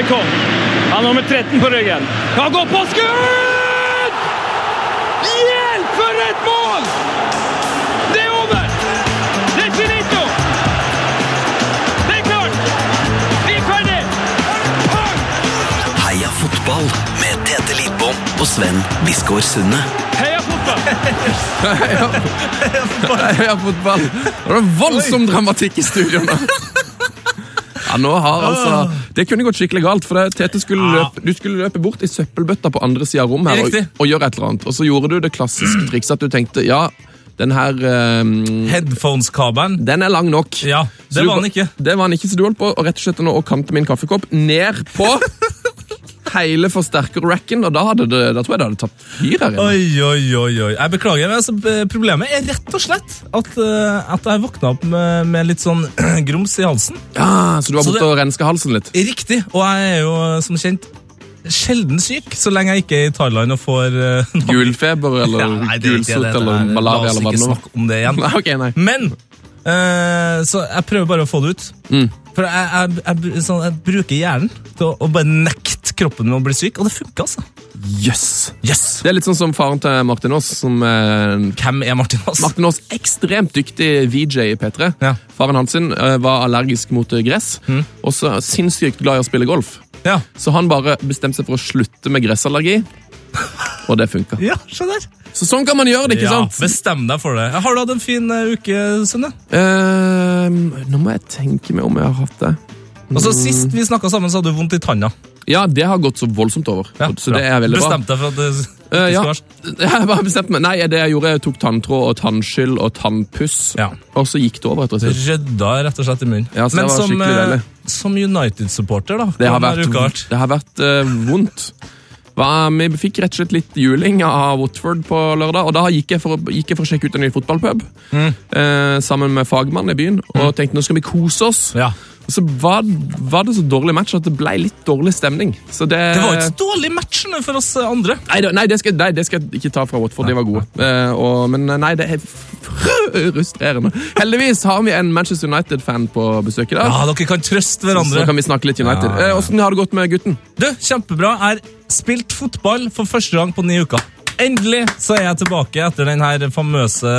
Stoikov. Han har nummer 13 på ryggen. Kan gå på skudd! Hjelp, for et mål! Det er over! Det er finito! Det er klart! Vi er ferdig! Heia fotball med Tete Lidbom og Sven Biskår Sunde. Heia fotball! Heia fotball! Det var voldsom dramatikk i studio nå. Ja, nå har altså, Det kunne gått skikkelig galt. for det, Tete skulle løpe, Du skulle løpe bort i søppelbøtta på andre sida av rommet her, og, og gjøre et eller annet. Og så gjorde du det klassiske trikset at du tenkte ja, den her um, Headphones-kabelen. Den er lang nok. Ja, det du var den ikke. Det var han ikke, så du holdt på å rett og slett nå å kante min kaffekopp ned på hele forsterkerracken, og da, hadde det, da tror jeg det hadde tatt fyr her inne. Oi, oi, oi, oi. Jeg beklager, altså, problemet er rett og slett at, eh, at jeg våkna opp med, med litt sånn grums i halsen. Ja, Så du var borte og renska halsen litt? Riktig, og jeg er jo som kjent sjelden syk, så lenge jeg ikke er i Thailand og får uh, Gulfeber eller Ja, gulsott eller malaria La eller hva det nå om det igjen. Nei, okay, nei. Men uh, Så jeg prøver bare å få det ut. Mm. For jeg, jeg, jeg, sånn, jeg bruker hjernen til å, å bare nekte kroppen med å bli syk, og det funka, altså. Yes. Yes. Det er litt sånn som faren til Martin Aas, som eh, Hvem er Martin Aas? Martin Aas, ekstremt dyktig VJ i P3. Ja. Faren hans eh, var allergisk mot eh, gress, Mm. og så sinnssykt glad i å spille golf. Ja. Så han bare bestemte seg for å slutte med gressallergi, og det funka. ja, skjønner. Så sånn kan man gjøre det, ikke Ja, sant? bestem deg for det. Har du hatt en fin uh, uke, Sunne? Eh, nå må jeg tenke meg om jeg har hatt det. Altså, Sist vi snakka sammen, så hadde du vondt i tanna. Ja, det har gått så voldsomt over. Ja, så det er veldig bra. Bestemte deg for at det Eh, ja. Jeg bare bestemte meg. Nei, det jeg gjorde, jeg tok tanntråd og tannskyld og tannpuss, Ja. og så gikk det over. etter hvert. rødda rett og slett i munnen. Ja, så det var som, skikkelig eh, deilig. som United-supporter, da, Det har vært, det har vært uh, vondt. Hva, vi fikk rett og slett litt juling av Watford på lørdag, og da gikk jeg for, gikk jeg for å sjekke ut en ny fotballpub Mm. eh, sammen med fagmannen i byen, og tenkte nå skal vi kose oss. Ja. Og så var, var det så dårlig match at det ble litt dårlig stemning. Så det, Det var ikke så dårlig matchene for oss eh, andre. Nei, det, nei, det skal, nei, det skal jeg ikke ta fra Watford, de var gode. Uh, og, men nei, det er frustrerende. Heldigvis har vi en Manchester United-fan på besøk i dag. Ja, Dere kan trøste Så hverandre. kan vi snakke litt United. Ja, ja, ja. Eh, Hvordan har det gått med gutten? Du, Kjempebra. Jeg har spilt fotball for første gang på ni uker. Endelig så er jeg tilbake etter den her famøse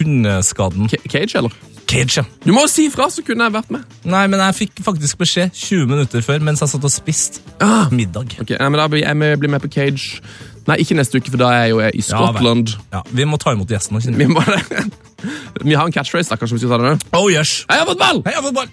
hundeskaden. K Cage, eller? Cage, ja. Du må jo si ifra, så kunne jeg vært med. Nei, men jeg fikk faktisk beskjed 20 minutter før mens jeg satt og spiste Ah. middag. Ok, nei, men Da blir jeg blir med på Cage. Nei, ikke neste uke, for da er jeg jo i Ja, Ja, Vi må ta imot gjestene. vi, må må, vi har en catchphrase, da, kanskje vi skal ta det òg. Oh, yes. Heia fotball! Heia fotball!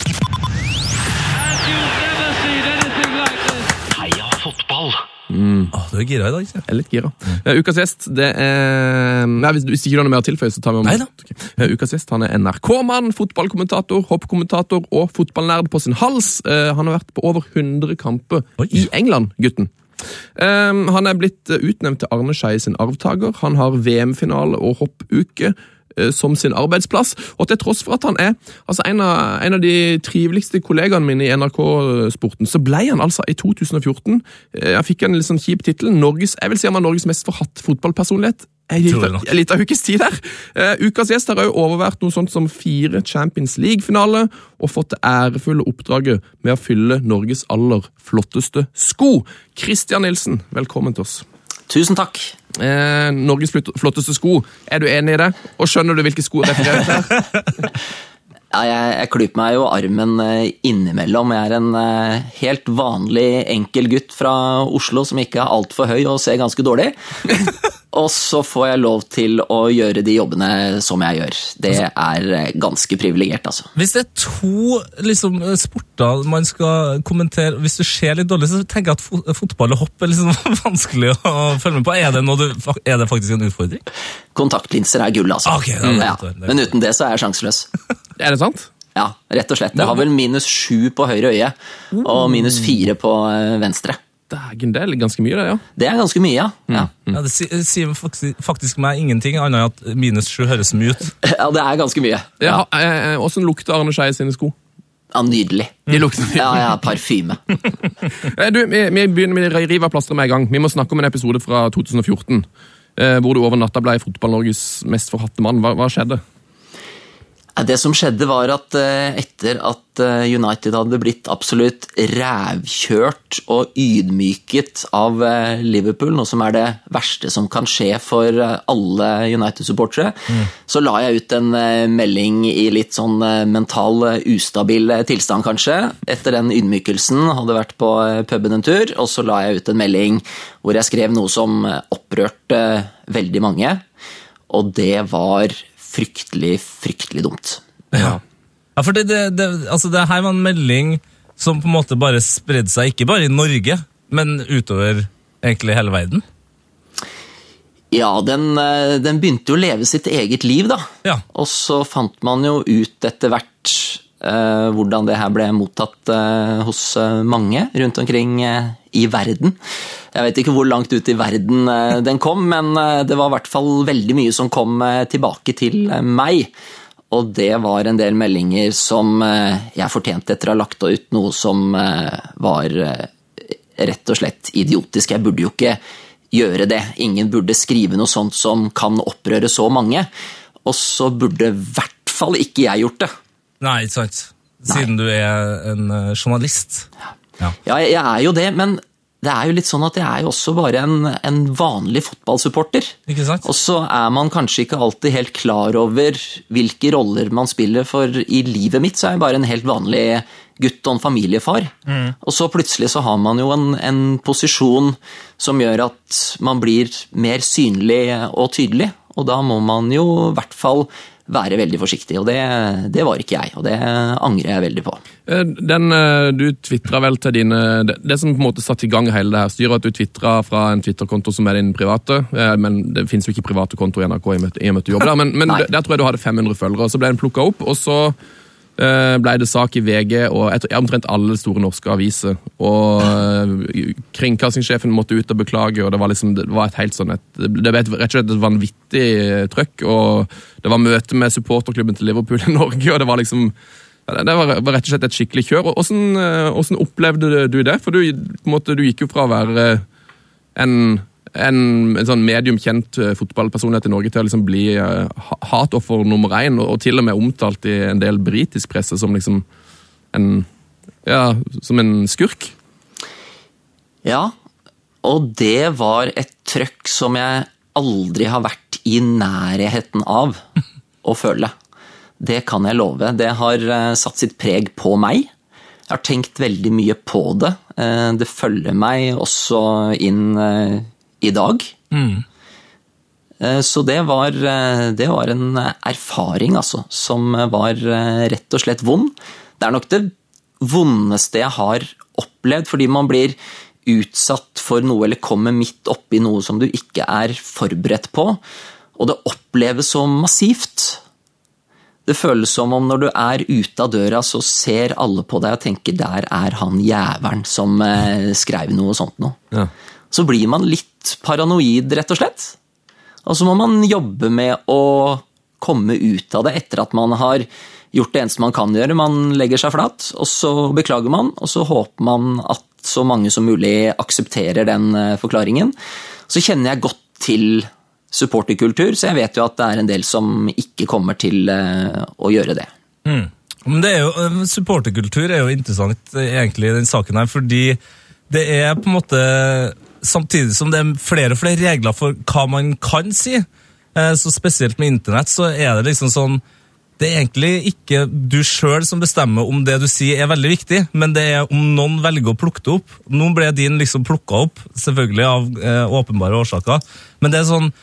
Fotball! Åh, du er gira i dag, sier Jeg er litt gira. Uh, ukas gjest, det er Nei, hvis, hvis ikke du har noe mer å tilføye, så tar vi om Neida. Okay. Uh, ukas gjest han er NRK-mann, fotballkommentator, hoppkommentator og fotballnerd på sin hals. Uh, han har vært på over 100 kamper Oi. i England, gutten. Um, han er blitt utnevnt til Arne Skeie sin arvtaker. Han har VM-finale og hoppuke som sin arbeidsplass. Og til tross for at han er altså en, av, en av de triveligste kollegaene mine i NRK-sporten, så ble han altså i 2014 eh, Jeg fikk en litt sånn kjip tittel. Jeg vil si han var Norges mest forhatt fotballpersonlighet. En liten- nok. en liten ukes tid der. Uh, ukas gjest har også overvært noe sånt som fire Champions League-finaler, og fått det ærefulle oppdraget med å fylle Norges aller flotteste sko. Christian Nilsen, velkommen til oss. Tusen takk. Eh, Norges flotteste sko, er du enig i det? Og skjønner du hvilke sko det refererer til? Ja, jeg, jeg klyper meg jo armen eh, innimellom. Jeg er en eh, helt vanlig enkel gutt fra Oslo som ikke er altfor høy og ser ganske dårlig. Og så får jeg lov til å gjøre de jobbene som jeg gjør. Det er eh, ganske privilegert, altså. Hvis det er to liksom, sporter man skal kommentere Hvis du ser litt dårlig, så tenker jeg at fotball og hopp er liksom vanskelig å følge med på. Er det, du, er det faktisk en utfordring? Kontaktlinser er gull, altså. Okay, da er det ja. det Men uten det så er jeg sjanseløs. Er det sant? Ja, rett og slett. Jeg har vel minus sju på høyre øye og minus fire på eh, venstre. Dægen, det er ganske mye, det, ja. Det er ganske mye, ja. ja. Ja, det sier faktisk, faktisk meg ingenting, annet enn at minus sju høres mye ut. Ja, det er ganske mye. ja. eh, Åssen lukter Arne Skeie sine sko? Ja, Nydelig. De lukter Ja, ja, parfyme. Eh, Du, vi, vi begynner med rivaplasteret med en gang. Vi må snakke om en episode fra 2014. Eh, hvor du over natta ble Fotball-Norges mest forhatte mann. Hva, hva skjedde? Det som skjedde, var at eh, etter at eh, United hadde blitt absolutt rævkjørt og ydmyket av eh, Liverpool, noe som er det verste som kan skje for alle United-supportere, så la jeg ut en melding i litt sånn mental ustabil tilstand, kanskje. Etter den ydmykelsen hadde vært på puben en tur, og så la jeg ut en melding hvor jeg skrev noe som opprørte veldig mange, og det var fryktelig, fryktelig dumt. Ja, ja for det, det, det, altså det her var en melding som på en måte bare spredde seg, ikke bare i Norge, men utover egentlig hele verden. Ja, den, eh, den begynte jo å leve sitt eget liv, da. Ja. Og så fant man jo ut etter hvert eh, hvordan det her ble mottatt eh, hos eh, mange rundt omkring eh, i verden. Jeg vet ikke hvor langt ut i verden eh, den kom, men det var i hvert fall veldig mye som kom tilbake til meg. Og det var en del meldinger som jeg fortjente etter å ha lagt ut noe som var rett og slett idiotisk. Jeg burde jo ikke gjøre det. Ingen burde skrive noe sånt som kan opprøre så mange. Og så burde i hvert fall ikke jeg gjort det. Nei, ikke sant. Siden Nei. du er en journalist. Ja. ja, jeg er jo det, men det er jo litt sånn at jeg er jo også bare en, en vanlig fotballsupporter. Ikke sant? Og så er man kanskje ikke alltid helt klar over hvilke roller man spiller, for i livet mitt så er jeg bare en helt vanlig gutt og en familiefar. Mm. Og så plutselig så har man jo en, en posisjon som gjør at man blir mer synlig og tydelig, og da må man jo i hvert fall være veldig forsiktig. Og det, det, var ikke jeg, og det angrer jeg veldig på. Eh, den, eh, Du tvitra vel til dine det, det, som på en måte satte i gang hele det her styret, at du tvitra fra en Twitter-konto som er din private. Eh, men Det finnes jo ikke private konto i NRK i og med at du jobber der, men, men der tror jeg du hadde 500 følgere. Så ble den plukka opp, og så ble det sak i VG og etter, omtrent alle store norske aviser. Og uh, Kringkastingssjefen måtte ut og beklage, og det var, liksom, det var et helt sånn et, det ble et, rett og slett et vanvittig trøkk. og Det var møte med supporterklubben til Liverpool i Norge, og det var liksom det var, rett og slett et skikkelig kjør. og hvordan opplevde du det? For du, måte, du gikk jo fra å være en en, en sånn medium kjent eh, fotballpersonlighet i Norge til å liksom bli uh, hatoffer nummer én, og, og, til og med omtalt i en del britisk presse som liksom en ja, som en skurk. Ja, og det var et trøkk som jeg aldri har vært i nærheten av å føle. Det kan jeg love. Det har uh, satt sitt preg på meg. Jeg har tenkt veldig mye på det. Det følger meg også inn i dag. Mm. Så det var, eh, det var, en erfaring, altså, som var eh, rett og slett vond. Det er nok det vondeste jeg har opplevd, fordi man blir utsatt for noe eller kommer midt oppi noe som du ikke er forberedt på. Og det oppleves så massivt. Det føles som om når du er ute av døra, så ser alle på deg og tenker 'der er han jævelen som skrev noe sånt noe'. Ja så blir man litt paranoid, rett og slett. Og så må man jobbe med å komme ut av det etter at man har gjort det eneste man kan gjøre. Man legger seg flat, og så beklager man, og så håper man at så mange som mulig aksepterer den eh, forklaringen. Så kjenner jeg godt til supporterkultur, så jeg vet jo at det er en del som ikke kommer til eh, å gjøre det. Mm. Det eh, Supporterkultur er jo interessant egentlig i den saken her, fordi det er på en måte samtidig som det er flere og flere regler for hva man kan si. Eh, så Spesielt med internett så er det liksom sånn Det er egentlig ikke du sjøl som bestemmer om det du sier er veldig viktig, men det er om noen velger å plukke det opp. Nå ble din liksom plukka opp, selvfølgelig av eh, åpenbare årsaker, men det er sånn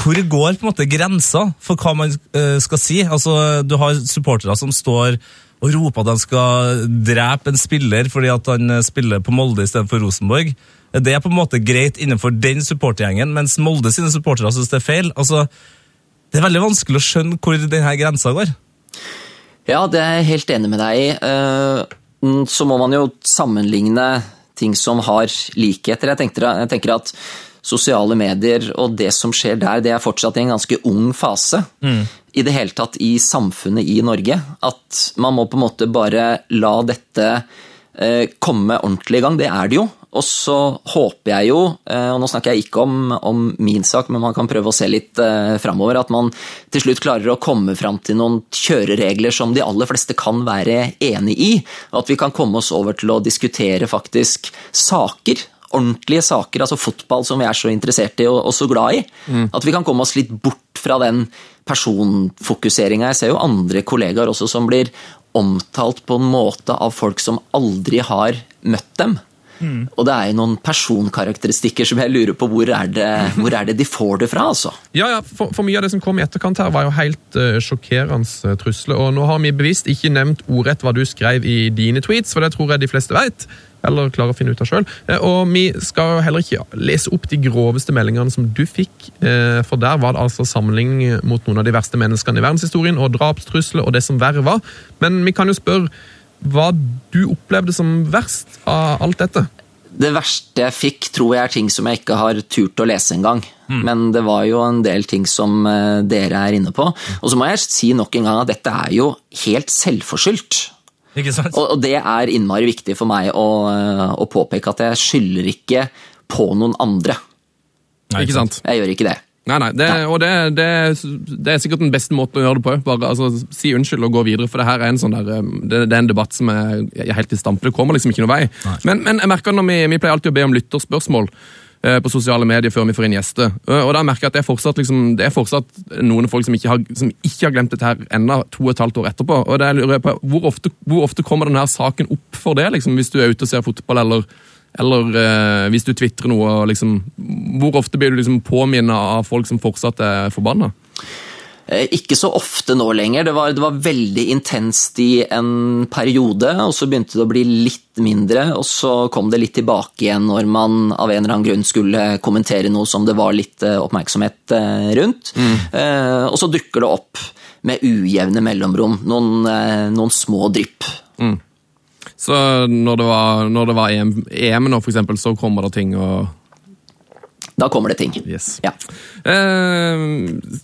hvor går på en måte grensa for hva man uh, skal si? Altså, Du har supportere som står og roper at de skal drepe en spiller fordi at han spiller på Molde istedenfor Rosenborg. Det er på en måte greit innenfor den supportergjengen, mens Molde sine supportere syns det er feil. Altså, det er veldig vanskelig å skjønne hvor denne grensa går. Ja, det er jeg helt enig med deg i. Eh, så må man jo sammenligne ting som har likheter. Jeg tenker, jeg tenker at sosiale medier og det som skjer der, det er fortsatt i en ganske ung fase. Mm. I det hele tatt i samfunnet i Norge. At man må på en måte bare la dette Eh, komme ordentlig i gang. Det er det jo. Og så håper jeg jo, eh, og nå snakker jeg ikke om, om min sak, men man kan prøve å se litt eh, framover, at man til slutt klarer å komme fram til noen kjøreregler som de aller fleste kan være enig i. Og at vi kan komme oss over til å diskutere faktisk saker ordentlige saker, altså fotball som vi er så interessert i og, og så glad i. Mm. At vi kan komme oss litt bort fra den personfokuseringa. Jeg ser jo andre kollegaer også som blir omtalt på en måte av folk som aldri har møtt dem. Mm. Og det er jo noen personkarakteristikker som jeg lurer på hvor er det, hvor er det de får det fra, altså? Ja, ja for, for, mye av det som kom i etterkant her, var jo helt uh, sjokkerende uh, trusler. Og nå har vi bevisst ikke nevnt ordrett hva du skrev i dine tweets, for det tror jeg de fleste vet. Eller klarer å finne ut av sjøl. Uh, og vi skal jo heller ikke lese opp de groveste meldingene som du fikk, for der var det altså samling mot noen av de verste menneskene i verdenshistorien, og drapstrusler og det som verre var. Men vi kan jo spørre hva du opplevde som verst av alt dette? Det verste jeg fikk, tror jeg er ting som jeg ikke har turt å lese engang. Mm. Men det var jo en del ting som eh, dere er inne på. Og så må jeg si nok en gang at dette er jo helt selvforskyldt. Og, det er innmari viktig for meg å, eh, å påpeke at jeg skylder ikke på noen andre. Nei, ikke sant? Jeg gjør ikke det. Nei, nei, det, og det, det, det, er sikkert den beste måten å gjøre det på. Bare altså, Si unnskyld og gå videre, for det her er en sånn der, um, det, er en debatt som er, er helt i stampe. Det kommer liksom ikke noe vei. Men, men, jeg merker når vi, vi pleier alltid å be om lytterspørsmål eh, på sosiale medier før vi får inn gjester. Og da merker jeg at det er fortsatt, liksom, det er fortsatt noen folk som ikke, har, som ikke har glemt dette her ennå, to og et halvt år etterpå. Og det lurer jeg på, hvor ofte, hvor ofte kommer denne saken opp for det, liksom, hvis du er ute og ser fotball, eller eller eh, hvis du tvitrer noe, liksom, hvor ofte blir du liksom påminnet av folk som fortsatt er forbanna? Eh, ikke så ofte nå lenger. Det var, det var, veldig intenst i en periode, og så begynte det å bli litt mindre. Og så kom det litt tilbake igjen når man av en eller annen grunn skulle kommentere noe som det var litt eh, oppmerksomhet eh, rundt. Mm. Og så dukker det opp med ujevne mellomrom, noen, noen små drypp. Mm. Så når det var, når det var EM, EM, nå, for eksempel, så kommer det ting og da kommer det ting. Yes. Ja. Eh,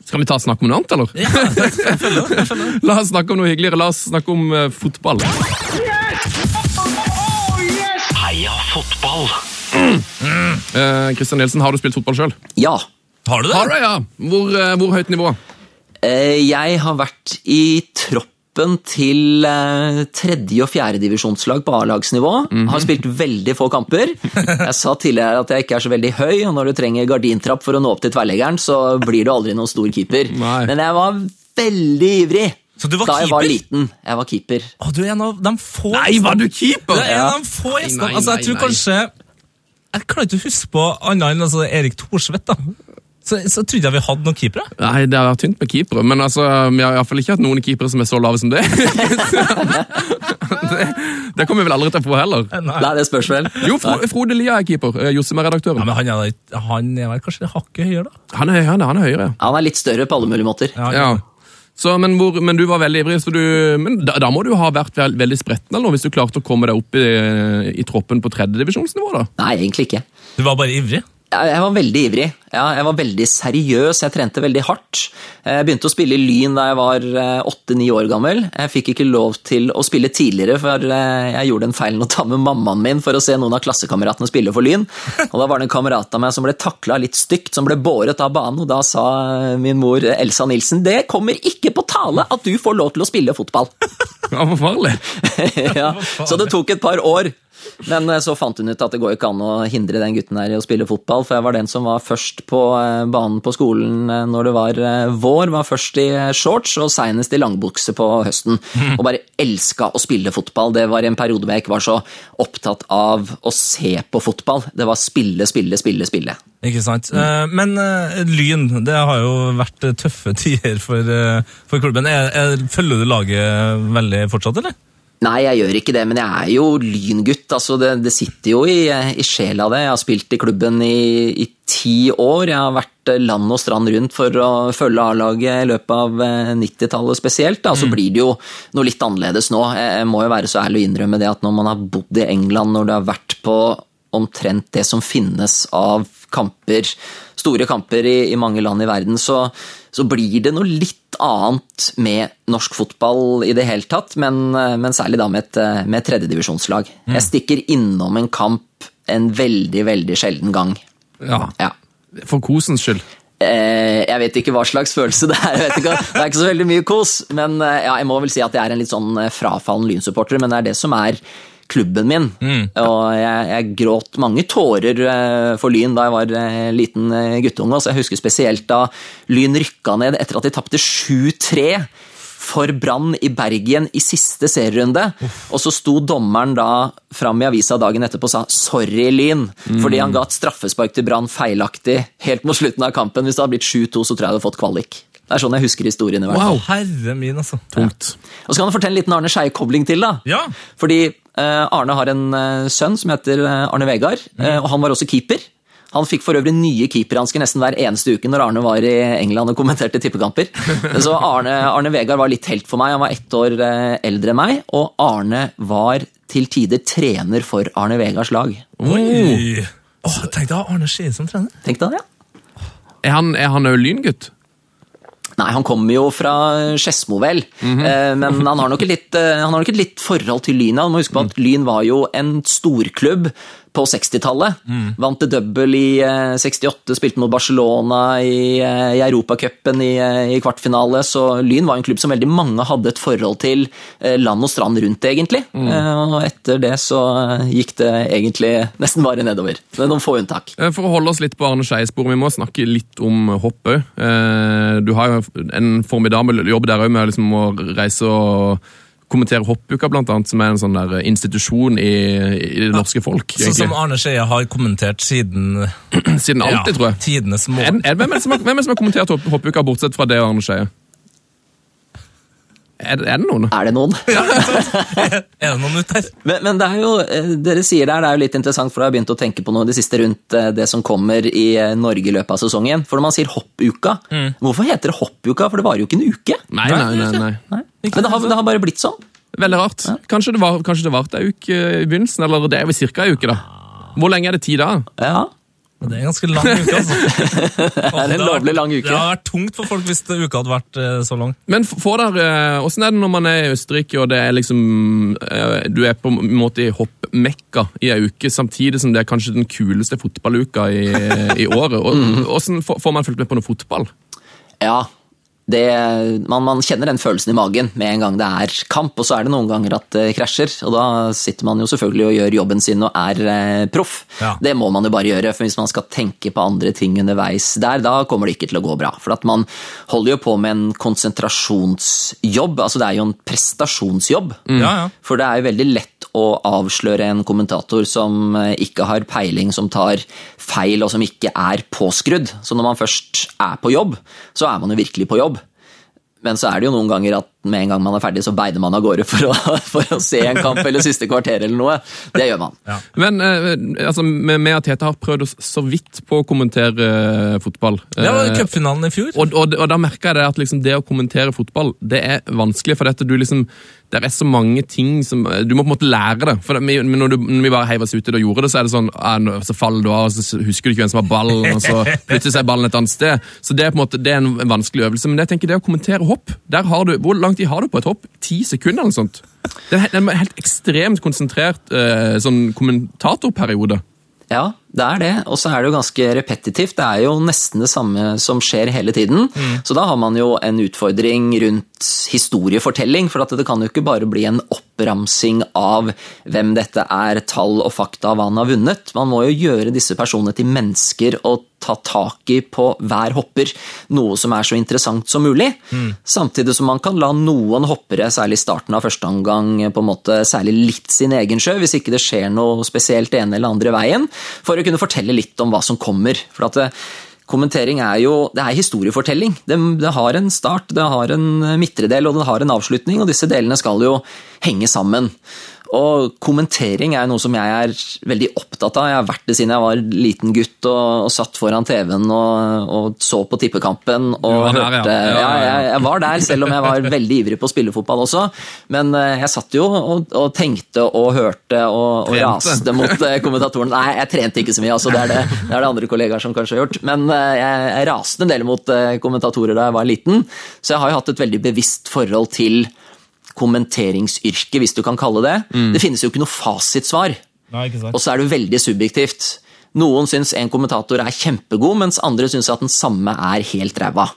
skal vi ta snakke om noe annet, eller? Ja, jeg følger, jeg følger. La oss snakke om noe hyggeligere. La oss snakke om uh, fotball. Yes! Oh, yes! Heia fotball! Mm. Mm. Eh, Christian Nielsen, har du spilt fotball sjøl? Ja. Har du det? Har du, ja. Hvor, uh, hvor høyt nivå? Eh, jeg har vært i tropp toppen til eh, tredje- og fjerdedivisjonslag på A-lagsnivå. Mm -hmm. Har spilt veldig få kamper. Jeg sa tidligere at jeg ikke er så veldig høy, og når du trenger gardintrapp for å nå opp til tverrleggeren, så blir du aldri noen stor keeper. Nei. Men jeg var veldig ivrig. Så du var da keeper? jeg var liten. Jeg var keeper. Å, du er en av de få Nei, var du keeper?! Du er en av de få gjestene. Altså, jeg tror kanskje Jeg klarer ikke å huske på annet enn altså, Erik Thorsvedt. da. Så, så trodde jeg vi hadde noen keepere. Nei, det har vært tynt med keepere. Men altså, vi har iallfall ikke hatt noen keepere som er så lave som det. det, det kommer vi vel aldri til å få heller. Nei, det spørs vel. Jo, Frode Lia er keeper. Eh, Jossem er redaktøren. Ja, men han er, han er kanskje hakket høyere, da? Han er, han er, han er høyere, ja. Han er litt større på alle mulige måter. Ja, ja. Så, men, hvor, men, du var veldig ivrig, så du, men da, da, må du ha vært veld, veldig spretten eller noe, hvis du klarte å komme deg opp i, i troppen på tredjedivisjonsnivå? da? Nei, egentlig ikke. Du var bare ivrig? Jeg var veldig ivrig. Ja, jeg var veldig seriøs, jeg trente veldig hardt. Jeg begynte å spille i Lyn da jeg var eh, åtte-ni år gammel. Jeg fikk ikke lov til å spille tidligere, for eh, jeg gjorde en feil å ta med mammaen min for å se noen av klassekameratene spille for Lyn. Og Da var det en kamerat av meg som ble takla litt stygt, som ble båret av banen. Og da sa min mor Elsa Nilsen det kommer ikke på tale at du får lov til å spille fotball. Ja, forferdelig. ja, så det tok et par år men eh, så fant hun ut at det går ikke an å hindre den gutten her i å spille fotball, for jeg var den som var først på eh, banen på skolen eh, når det var vår. Var først i shorts og seinest i langbukse på høsten. Og bare elska å spille fotball. Det var en periode hvor jeg ikke var så opptatt av å se på fotball. Det var spille, spille, spille, spille. Ikke sant. Mm. Men Lyn, det har jo vært tøffe tider for, for klubben. Er, er, følger du laget veldig fortsatt, eller? Nei, jeg gjør ikke det, men jeg er jo lyngutt. Altså, det, det sitter jo i, i sjela det. Jeg har spilt i klubben i, i ti år. Jeg har vært land og strand rundt for å følge A-laget i løpet av 90-tallet eh, spesielt. Da. Så mm. blir det jo noe litt annerledes nå. Jeg må jo være så ærlig å innrømme det at når man har bodd i England, når du har vært på omtrent det som finnes av kamper, store kamper i, i mange land i verden, så, så blir det noe litt annet med norsk fotball i det hele tatt, men, men særlig da med et, med et tredjedivisjonslag. Mm. Jeg stikker innom en kamp en veldig, veldig sjelden gang. Ja. Ja. For kosens skyld. Eh, jeg vet ikke hva slags følelse det er. Jeg vet ikke, det er ikke så veldig mye kos. Men eh, ja, jeg må vel si at jeg er en litt sånn eh, frafallen Lyn-supporter, men det er det som er klubben min. Og jeg, jeg gråt mange tårer eh, for Lyn da jeg var eh, liten eh, guttunge. Så jeg husker spesielt da Lyn rykka ned etter at de tapte 7-3 for Brann i Bergen i siste serierunde. Og så sto dommeren da fram i avisa dagen etterpå og sa 'sorry, Lyn', fordi han ga et straffespark til Brann feilaktig helt mot slutten av kampen. Hvis det hadde blitt 7-2, så tror jeg jeg hadde fått kvalik. Det er sånn jeg husker historien. i hvert fall. Wow. Herre min, altså. Tungt. Og så kan du fortelle en liten Arne Skeie-kobling til. da. Ja. Fordi Arne har en eh, sønn som heter eh, Arne Vegard, eh, og han var også keeper. Han fikk for øvrig nye keeperhansker nesten hver eneste uke når Arne var i England og kommenterte tippekamper. Så Arne, Arne Vegard var litt helt for meg. Han var ett år eh, eldre enn meg, og Arne var til tider trener for Arne Vegards lag. Oi! Oh, Tenk deg Arne Skien som trener. Tenk deg det. ja. Er han, er han òg lyngutt? Nei, han kommer jo fra Skedsmo, vel. Eh, Men han har, nok et litt, eh, han har nok et litt forhold til Lyn. Du må huske på at Lyn var jo en storklubb på 60-tallet. Vant til double i eh, 68, spilte mot Barcelona i, eh, i Europacupen i, eh, i kvartfinale. Så Lyn var en klubb som veldig mange hadde et forhold til eh, land og strand rundt, egentlig. Mm. Og etter det så eh, gikk det egentlig nesten bare nedover. Med noen få unntak. Eh, For å holde oss litt på Arne Skeie-sporet, vi må snakke litt om hopp òg. Du har jo en formidabel jobb der òg med liksom å reise og kommentere hoppuka, blant annet, som er en sånn der institusjon i, i det norske folk. Sånn som. Arne Skeie har kommentert siden Siden alltid, tror jeg. tidenes mål. hvem, er det som har, hvem er det som har kommentert hoppuka, bortsett fra det og Arne Skeie? Er, er det noen? Er det noen? Er det noen ute her? Men, men det er jo, eh, dere sier det det er jo litt interessant, for jeg har begynt å tenke på noe i det siste rundt eh, det som kommer i eh, Norge i løpet av sesongen. For når man sier hoppuka, hvorfor heter det hoppuka? For det varer jo ikke en uke. Nei, nei, nei. nei. Nei. Men det har, det har bare blitt sånn. Veldig rart. Var, kanskje det varte ei uke i begynnelsen, eller det er vel ca. ei uke, da. Hvor lenge er det tid da? Ja, Det er en ganske lang uke, altså. det er en lovlig lang uke. Det hadde vært tungt for folk hvis uka hadde vært eh, så lang. Men får dere, eh, Hvordan er det når man er i Østerrike og det er liksom eh, Du er på en måte i hoppmekka i ei uke, samtidig som det er kanskje den kuleste fotballuka i, i året. Hvordan får får man fulgt med på noe fotball? Ja, det, man, man kjenner den følelsen i magen med en gang det er kamp, og så er det noen ganger at det krasjer. Og da sitter man jo selvfølgelig og gjør jobben sin og er eh, proff. Ja. Det må man jo bare gjøre, for hvis man skal tenke på andre ting underveis der, da kommer det ikke til å gå bra. For at man holder jo på med en konsentrasjonsjobb, altså det er jo en prestasjonsjobb. Ja, ja. For det er jo veldig lett å avsløre en kommentator som eh, ikke har peiling, som tar feil og som ikke er påskrudd. Så når man først er på jobb, så er man jo virkelig på jobb. Men så er det jo noen ganger at med en gang man er ferdig, så beider man av gårde for å, for å se en kamp eller siste kvarter eller noe. Det gjør man. Men eh, altså, med, med at Tete har prøvd oss så vidt på å kommentere eh, fotball. Det var cupfinalen i fjor. Og, og, og da merker jeg det at liksom det å kommentere fotball, det er vanskelig, for dette du liksom det er så mange ting som Du må på en måte lære det. For det, når, du, når vi bare heiv oss uti og gjorde det, så er det sånn ah, Så faller du av, og så husker du ikke hvem som har ballen, og så plutselig er ballen et annet sted. Så det er på en måte det er en vanskelig øvelse. Men jeg tenker det å kommentere hopp der har du, Hvor lang tid har du på et hopp? Ti sekunder eller noe sånt? Det er det er en helt ekstremt konsentrert eh, sånn kommentatorperiode. Ja, det er det. Og så er det jo ganske repetitivt. Det er jo nesten det samme som skjer hele tiden. Så da har man jo en utfordring rundt historiefortelling. For at det kan jo ikke bare bli en oppramsing av hvem dette er, tall og fakta hva han har vunnet. Man må jo gjøre disse personene til mennesker og ta tak i på hver hopper noe som er så interessant som mulig. Samtidig som man kan la noen hoppere, særlig i starten av første omgang, på en måte særlig litt sin egen sjø, hvis ikke det skjer noe spesielt ene eller andre veien, for å kunne fortelle litt om hva som kommer. For at det, Kommentering er jo det er historiefortelling. Det, det har en start, det har en midtre del og det har en avslutning, og disse delene skal jo henge sammen. Og kommentering er noe som jeg er veldig opptatt av. Jeg har vært det siden jeg var liten gutt og, og satt foran TV-en og, og så på tippekampen. Og var der, ja. hørte, Ja, jeg, jeg var der, selv om jeg var veldig ivrig på å spille fotball også. Men eh, jeg satt jo og, og tenkte og hørte og, raste mot eh, kommentatoren. Nei, jeg trente ikke så mye, altså, det, er det, det er det andre kollegaer som kanskje har gjort. Men eh, jeg, jeg raste en del mot kommentatorer da jeg var liten, så jeg har jo hatt et veldig bevisst forhold til kommenteringsyrket, hvis du kan kalle det. Det finnes jo ikke noe fasitsvar. Nei, ikke sant? Og så er det veldig subjektivt. Noen syns en kommentator er kjempegod, mens andre syns at den samme er helt ræva.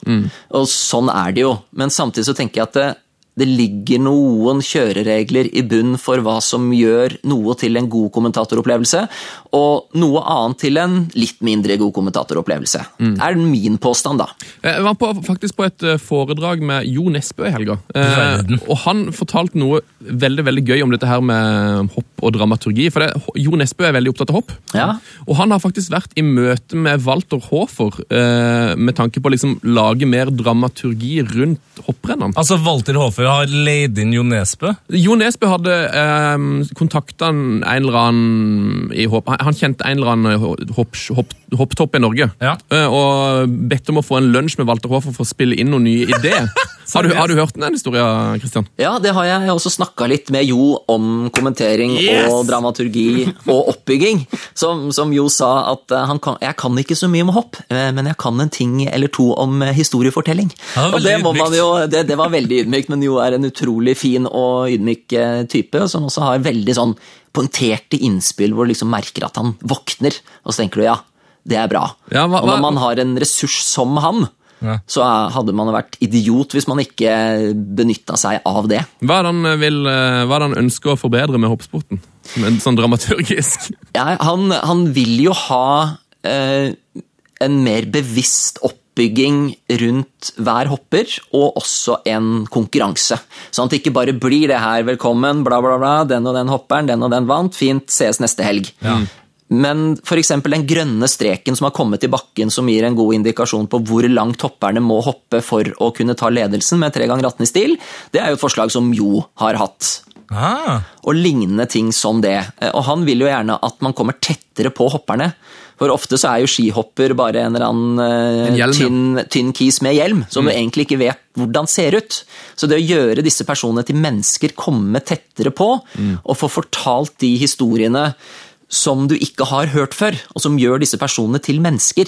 Og sånn er det jo. Men samtidig så tenker jeg at det, ligger noen kjøreregler i bunn for hva som gjør noe til en god kommentatoropplevelse, og noe annet til en litt mindre god kommentatoropplevelse. er min påstand, da. Jeg var på, faktisk på et eh, foredrag med Jo Nesbø i helga. Eh, og han fortalte noe veldig veldig gøy om dette her med hopp og dramaturgi. For det, Jo Nesbø er veldig opptatt av hopp. Ja. Og han har faktisk vært i møte med Walter Hofer eh, med tanke på å liksom lage mer dramaturgi rundt hopprennene. Altså, Walter Hofer har leid inn Jo Nesbø. Jo Nesbø hadde eh, kontakta en eller annen i hopp. Han kjente en eller annen hopp, hopp, hopptopp i Norge. Ja. Eh, og bedt om å få en lunsj med Walter Hofer for å spille inn noen nye ideer. har, du, har du hørt den historien, Christian? Ja, det har jeg også snakka litt med Jo om kommentering Yes! og dramaturgi og oppbygging. Som, som Jo sa at eh, han kan, jeg kan ikke så mye om hopp, eh, men jeg kan en ting eller to om historiefortelling. Ja, det var og det, jo, det, det var veldig ydmykt, men Jo er en utrolig fin og ydmyk type, som også har veldig sånn poengterte innspill hvor du liksom merker at han våkner, og så tenker du ja, det er bra. Ja, hva- og når man har en ressurs som han, Ja. så hadde man vært idiot hvis man ikke benytta seg av det. Hva er det han, vil, eh, hva er det han ønsker å forbedre med hoppsporten? Sånn dramaturgisk. Ja, han, han vil jo ha eh, en mer bevisst oppbygging rundt hver hopper, og også en konkurranse. Sånn at det ikke bare blir det her 'velkommen', bla, bla, bla, den og den hopperen, den og den vant, fint, ses neste helg. Men f.eks. den grønne streken som har kommet i bakken, som gir en god indikasjon på hvor langt hopperne må hoppe for å kunne ta ledelsen med tre ganger 18 i stil, det er jo et forslag som Jo har hatt Ah, og lignende ting som det. Eh, Og han vil jo gjerne at man kommer tettere på hopperne. For ofte så er jo skihopper bare en eller annen eh, En tynn, tynn kis med hjelm, som du egentlig ikke vet hvordan ser ut. Så det å gjøre disse personene til mennesker, komme tettere på, og få fortalt de historiene som du ikke har hørt før, og som gjør disse personene til mennesker,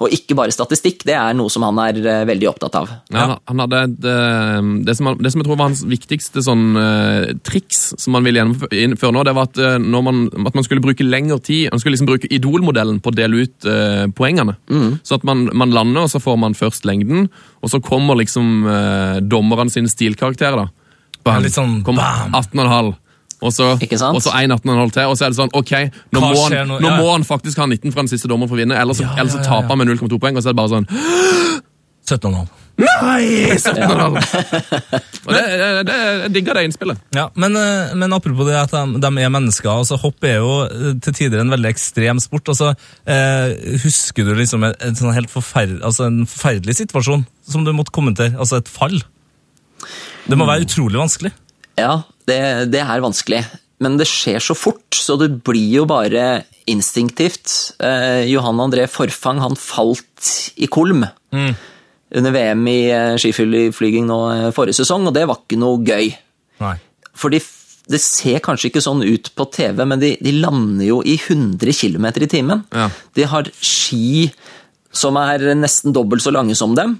og ikke bare statistikk, det er noe som han er eh, veldig opptatt av. Ja, han- hadde et, eh, det, som det som jeg tror var hans viktigste sånn, eh, triks som han ville gjennomføre nå, det var at, når man, at man skulle bruke lengre tid Han skulle liksom bruke idolmodellen på å dele ut uh, poengene. Så at man, man lander, og så får man først lengden, og så kommer liksom uh, dommerne sine stilkarakterer. da. Bam. Litt sånn bam. 18,5. Og så, Ikke sant? og så 1 18,5 til, og så er det sånn Ok, nå, må han, nå? Ja. må han faktisk ha 19 fra den siste dommeren for å vinne, ellers, så- Ja, ellers så ja, ja, taper han med 0,2 poeng. Og så er det bare sånn 17,5. Nei! 17,5! Og det, det, det, jeg digger det innspillet. Ja, men, eh, men apropos det at de, de er mennesker, altså hopp er jo eh, til tider en veldig ekstrem sport. Altså, eh, husker du liksom en, en, sånn helt forferd, altså en forferdelig situasjon som du måtte kommentere? Altså et fall? Det må være utrolig vanskelig. Ja, det, det er vanskelig. Men det skjer så fort, så det blir jo bare instinktivt. Eh, Johan André Forfang han falt i Kolm under VM i eh, skiflyging nå eh, forrige sesong, og det var ikke noe gøy. Nei. For de, det ser kanskje ikke sånn ut på TV, men de, de lander jo i 100 km i timen. Ja. De har ski som er nesten dobbelt så lange som dem.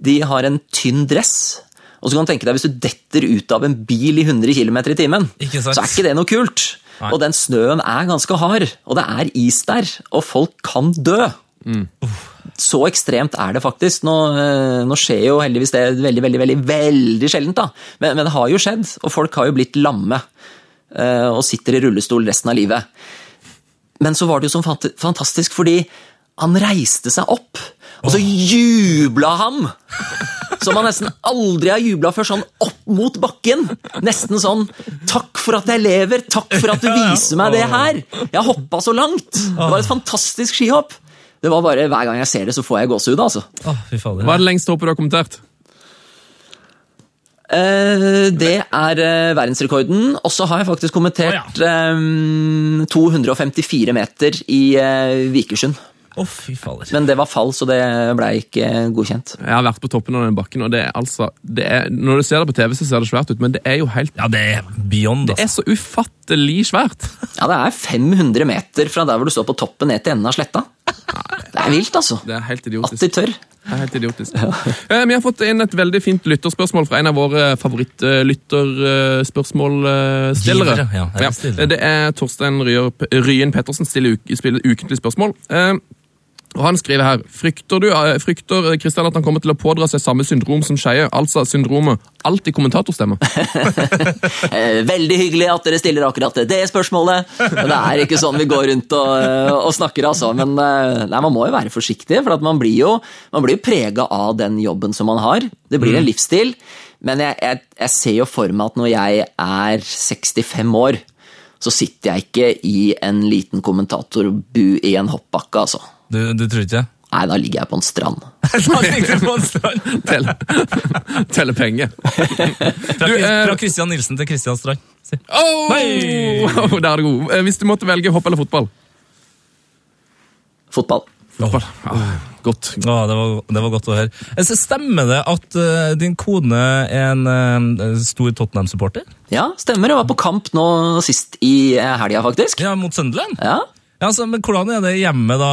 De har en tynn dress. Og så kan du tenke deg, Hvis du detter ut av en bil i 100 km i timen, så er ikke det noe kult. Nei. Og den snøen er ganske hard, og det er is der, og folk kan dø. Så ekstremt er det faktisk. Nå, eh, nå skjer jo heldigvis det veldig, veldig, veldig, veldig sjeldent, da. Men, men det har jo skjedd, og folk har jo blitt lamme eh, og sitter i rullestol resten av livet. Men så var det jo så fant- fantastisk, fordi han reiste seg opp, og så jubla han! Som man nesten aldri har jubla før, sånn opp mot bakken. Nesten sånn 'Takk for at jeg lever, takk for at du viser meg det her'. Jeg hoppa så langt. Det var et fantastisk skihopp. Det var bare, Hver gang jeg ser det, så får jeg gåsehud. altså. Hva er det lengste hoppet du har kommentert? Uh, det er uh, verdensrekorden. Og så har jeg faktisk kommentert eh, 254 meter i uh, Vikersund. Å, fy fader. Men det var fall, så det ble ikke godkjent. Jeg har vært på toppen av den bakken, og det er altså det er, Når du ser det på TV, så ser det svært ut, men det er jo helt Ja, det er beyond, Det er altså. så ufattelig svært. Ja, det er 500 meter fra der hvor du står på toppen ned til enden av sletta. Det er vilt, altså. Det er helt At de tør. Det er helt idiotisk. Ja. Vi har fått inn et veldig fint lytterspørsmål fra en av våre favorittlytterspørsmålstillere. Ja, stillere. det er Torstein Ryer, Ryen Pettersen stiller, uk- ukentlig spørsmål. Eh, Og Han skriver her Frykter du, eh, frykter Kristian at han kommer til å pådra seg samme syndrom som Skeie, altså syndromet alltid kommentatorstemme? Eh, Veldig hyggelig at dere stiller akkurat det spørsmålet. Det er ikke sånn vi går rundt og, eh, og snakker, altså. Men eh, nei, man må jo være forsiktig, for man blir jo, man blir prega av den jobben som man har. Det blir en livsstil. Men jeg, jeg, jeg ser jo for meg at når jeg er 65 år, så sitter jeg ikke i en liten kommentatorbu i en hoppbakke, altså. Du, du tror ikke det? Nei, da ligger jeg på en strand. Da ligger du på en strand. Telle, telle penger. Fra, Du, eh, fra Christian Nilsen til Christian Strand. Si. Oh! oh, Der er det god. Eh, Hvis du måtte velge hopp eller fotball? Fotball. Fotball. Ah, godt. Å, det, var, det var godt å høre. Eh, Så stemmer det at uh, din kone er en uh, stor Tottenham-supporter? Ja, stemmer. Jeg var på kamp nå sist i eh, helga, faktisk. Ja, mot Sunderland? Ja, Ja, altså, men Hvordan er det hjemme, da,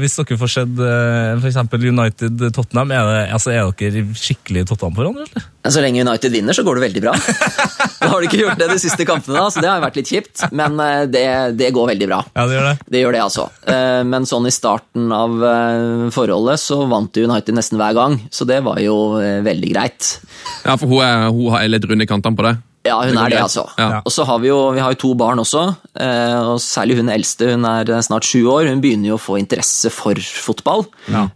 hvis dere får sett f.eks. for eksempel United-Tottenham? Er, det, altså, er dere skikkelig Tottenham-foran, eller? Så lenge United vinner, så går det veldig bra. Nå har de ikke gjort det de siste kampene, da, så det har vært litt kjipt. Men eh, det, det går veldig bra. Ja, det gjør det. Det gjør det, altså. Eh, Men sånn i starten av eh, forholdet så vant United nesten hver gang, så det var jo eh, veldig greit. Ja, for hun er, hun har litt runde kantene på det. Ja, hun Det er det, altså. Ja. Og så har vi jo vi har jo to barn også, eh, og særlig hun eldste, hun er eh, snart sju år. Hun begynner jo å få interesse for fotball. Ja.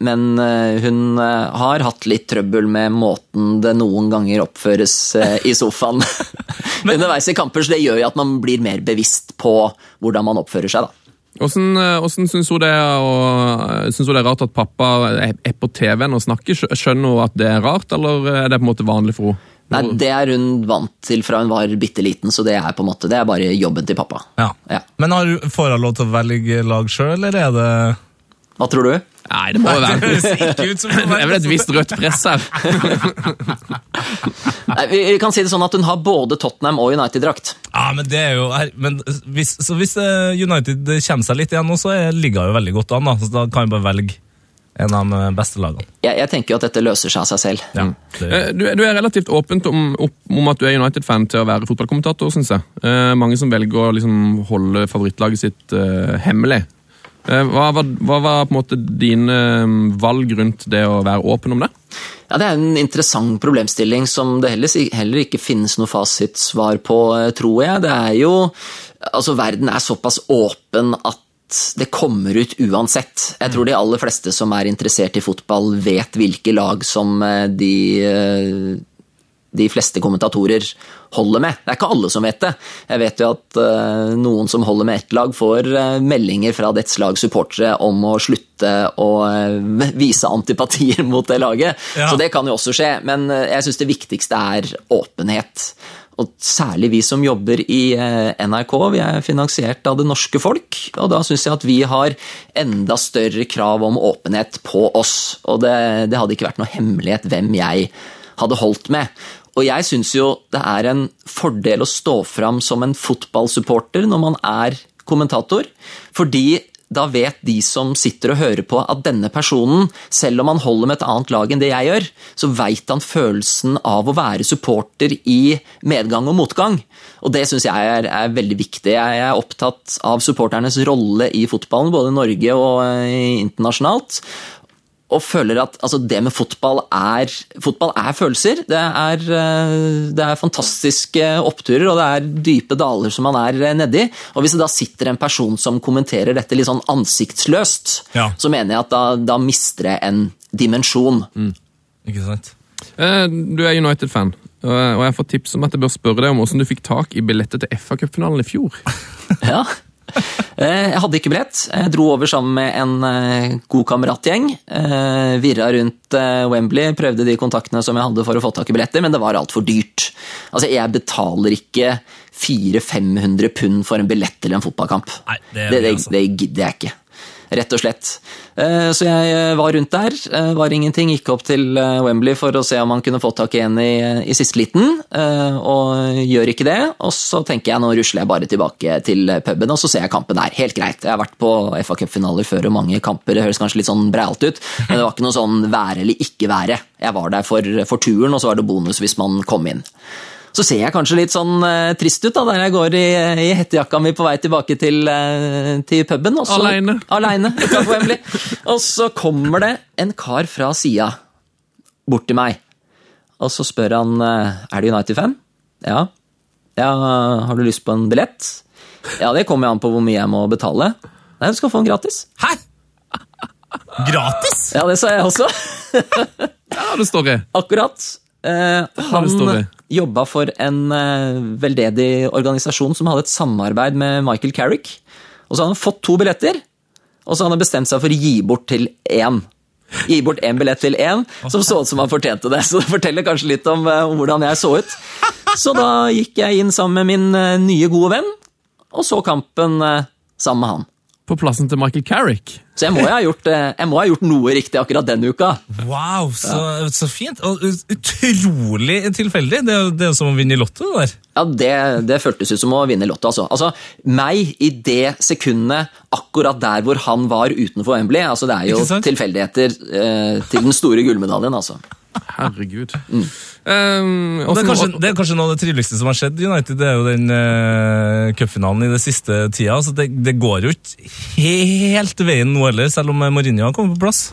Men eh, hun eh, har hatt litt trøbbel med måten det noen ganger oppføres i sofaen underveis i kamper, så det gjør jo at man blir mer bevisst på hvordan man oppfører seg, da. Hvordan, hvordan syns hun, det er hun er rart at pappa er er på TV-en og snakker? Skjønner hun at det er rart, eller er det på en måte vanlig for henne? Nei, Det er hun vant til fra hun var bitte liten, så det er på en måte, det er bare jobben til pappa. Ja. Ja. Men har, du- får hun lov til å velge lag sjøl, eller er det Hva tror du? Nei, det må jo være Det er vel et visst rødt press her. Nei, vi, kan si det sånn at hun har både Tottenham og United-drakt. Ja, men det er jo men hvis, Så hvis eh, United kommer seg litt igjen nå, så er- ligger hun jo veldig godt an. Da, så da kan hun bare velge en av de beste lagene. Jeg, jeg tenker jo at dette løser seg av seg selv. Ja, Eh, Du, du er relativt åpent om, om at du er United-fan til å være fotballkommentator, syns jeg. Eh, mange som velger å liksom holde favorittlaget sitt eh, hemmelig. Eh, hva, var, hva var på en måte dine eh, valg rundt det å være åpen om det? Ja, Det er en interessant problemstilling som det heller, heller ikke finnes noe fasitsvar på, eh, tror jeg. Det er jo Altså, verden er såpass åpen at det kommer ut uansett. Jeg tror de aller fleste som er interessert i fotball, vet hvilke lag som eh, de eh, de fleste kommentatorer holder med. Det er ikke alle som vet det. Jeg vet jo at eh, noen som holder med ett lag, får meldinger fra dets lags supportere om å slutte å vise antipatier mot det laget. Ja. Så det kan jo også skje, men jeg syns det viktigste er åpenhet. Og særlig vi som jobber i eh, NRK, vi er finansiert av det norske folk. Og da syns jeg at vi har enda større krav om åpenhet på oss. Og det, det hadde ikke vært noe hemmelighet hvem jeg hadde holdt med. Og jeg syns jo det er en fordel å stå fram som en fotballsupporter når man er kommentator, fordi da vet de som sitter og hører på at denne personen, selv om han holder med et annet lag enn det jeg gjør, så veit han følelsen av å være supporter i medgang og motgang. Og det syns jeg er, er veldig viktig. Jeg er opptatt av supporternes rolle i fotballen, både i Norge og eh, internasjonalt og føler at altså, det med fotball er Fotball er følelser. Det er, eh, det er fantastiske oppturer, og det er dype daler som man er eh, nedi. Og hvis det da sitter en person som kommenterer dette litt sånn ansiktsløst, Ja. så mener jeg at da, da mister det en dimensjon. ikke sant? Eh, Du er United-fan, og og jeg har fått tips om at jeg bør spørre deg om hvordan du fikk tak i billetter til FA-cupfinalen i fjor. Ja. Eh, Jeg hadde ikke billett. Jeg dro over sammen med en eh, god kameratgjeng. Eh, Virra rundt Wembley, prøvde de kontaktene som jeg hadde for å få tak i billetter, men det var altfor dyrt. Altså, Jeg betaler ikke 400-500 pund for en billett til en fotballkamp. Nei, det er det, det, altså. det gidder jeg ikke. Rett og slett. Eh, Så jeg eh, var rundt der, eh, var ingenting, gikk opp til Wembley for å se om han kunne få tak i en i, i siste liten, og gjør ikke det. Og så tenker jeg nå rusler jeg bare tilbake til puben, og så ser jeg kampen der. Helt greit. Jeg har vært på FA Cup-finaler før og mange kamper, det høres kanskje litt sånn breialt ut, men det var ikke noe sånn være eller ikke være. Jeg var der for, for turen, og så var det bonus hvis man kom inn. Så ser jeg kanskje litt sånn uh, trist ut da, der jeg går i, i hettejakka mi på vei tilbake til, uh, til puben. Også, Alene. Alene, Og så kommer det en kar fra sida bort til meg. Og så spør han uh, er det United-fan. Ja. ja. Har du lyst på en billett? Ja, det kommer jo an på hvor mye jeg må betale. Nei, du skal få den gratis. Hæ?! Gratis?! Ja, det sa jeg også. Ja, det står jeg. Akkurat. Eh, det han jobba for en eh, veldedig organisasjon som hadde et samarbeid med Michael Carrick. Og så hadde han fått to billetter, og så hadde han bestemt seg for å gi bort til én. Gi bort én billett til én, som så ut som han fortjente det. Så det forteller kanskje litt om eh, hvordan jeg så ut. Så da gikk jeg inn sammen med min eh, nye, gode venn, og så kampen sammen med han. På plassen til Michael Carrick. Så jeg må, ha gjort, eh, jeg må ha gjort noe riktig akkurat den uka. Wow, så, så fint. Og utrolig tilfeldig. Det er det er jo som å vinne i Lotto. det der. Ja, det, det føltes ut som å vinne i Lotto. Altså. altså, meg i det sekundet, akkurat der hvor han var utenfor Wembley altså, Det er jo tilfeldigheter eh, til den store gullmedaljen, altså. Herregud. Mm. Um, Og det, er kanskje, det er kanskje noe av det triveligste som har skjedd i United. Det er jo den uh, cupfinalen i det siste tida. så det, det går jo ikke helt veien nå heller, selv om Mourinho har kommet på plass.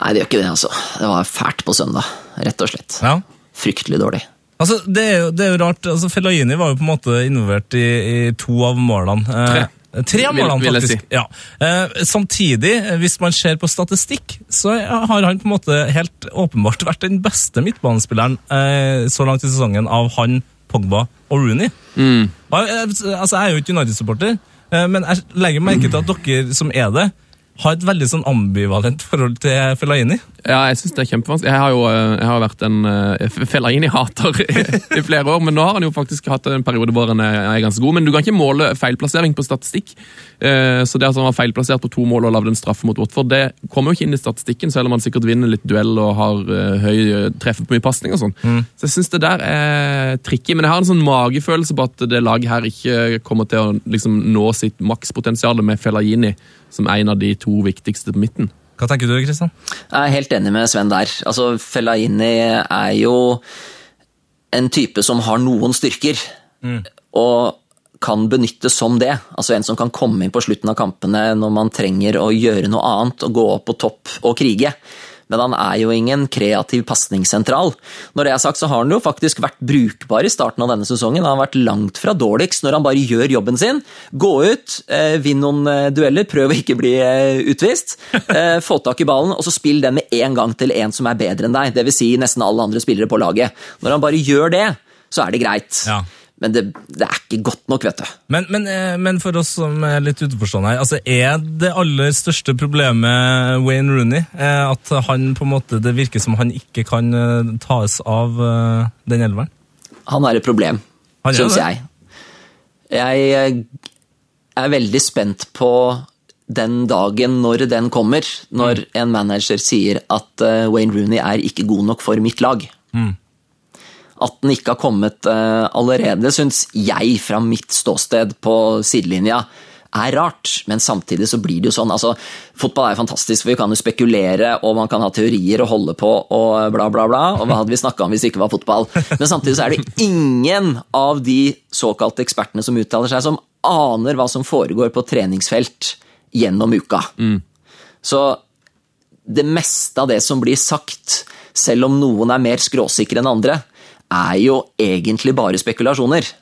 Nei, det gjør ikke det, altså. Det var fælt på søndag, rett og slett. Ja. Fryktelig dårlig. Altså, det er jo, det er jo rart. Altså, Fellaini var jo på en måte involvert i, i to av målene. Eh, Tre. Tre av målene, vil faktisk. Ja. Eh, samtidig, eh, hvis man ser på statistikk, så har han på en måte helt åpenbart vært den beste midtbanespilleren eh, så langt i sesongen av han, Pogba og Rooney. Mm. altså, jeg er jo ikke United-supporter, eh, men jeg legger merke til at dere som er det, har et veldig sånn ambivalent forhold til Fellaini. Ja, jeg synes det er kjempevanskelig. Jeg har jo eh, jeg har vært en uh, Fellaini-hater i, i flere år, men nå har han jo faktisk hatt en periode hvor han er, er ganske god. Men du kan ikke måle feilplassering på statistikk. Eh, så det at han var feilplassert på to mål og lagde en straffe mot Watford, det kommer jo ikke inn i statistikken, selv om han sikkert vinner litt duell og har eh, høy treffer på mye pasning og sånn. Så jeg syns det der er tricky. Men jeg har en sånn magefølelse på at det laget her ikke kommer til å liksom, nå sitt makspotensial med Fellaini som en av de to viktigste på midten. Hva tenker du, Kristian? Jeg er helt enig med Sven der. Altså, Fellaini er jo en type som har noen styrker, og kan benyttes som det. Altså En som kan komme inn på slutten av kampene når man trenger å gjøre noe annet, og gå opp på topp og krige. Men han er jo ingen kreativ pasningssentral. Når det er sagt, så har han jo faktisk vært brukbar i starten av denne sesongen. Han har vært langt fra dårligst når han bare gjør jobben sin. Gå ut, eh, vinn noen eh, dueller, prøv å ikke bli eh, utvist. Få tak i ballen, og så spill den med en gang til en som er bedre enn deg. Dvs. Si nesten alle andre spillere på laget. Når han bare gjør det, så er det greit. Ja. Men det, det er ikke godt nok, vet du. Men, men, eh, men for oss som er litt utenforstående her, altså er det aller største problemet Wayne Rooney eh, at han på en måte, det virker som han ikke kan eh, tas av den elveren? Han er et problem, syns jeg. Jeg er veldig spent på den dagen når den kommer, når en manager sier at Wayne Rooney er ikke god nok for mitt lag. At den ikke har kommet eh, allerede, syns jeg, fra mitt ståsted på sidelinja, er rart. Men samtidig så blir det jo sånn. altså, Fotball er fantastisk, for vi kan jo spekulere, og man kan ha teorier og holde på og bla, bla, bla. Og hva hadde vi snakka om hvis det ikke var fotball? Men samtidig så er det ingen av de såkalte ekspertene som uttaler seg, som aner hva som foregår på treningsfelt gjennom uka. Så det meste av det som blir sagt, selv om noen er mer skråsikre enn andre, er jo egentlig bare spekulasjoner.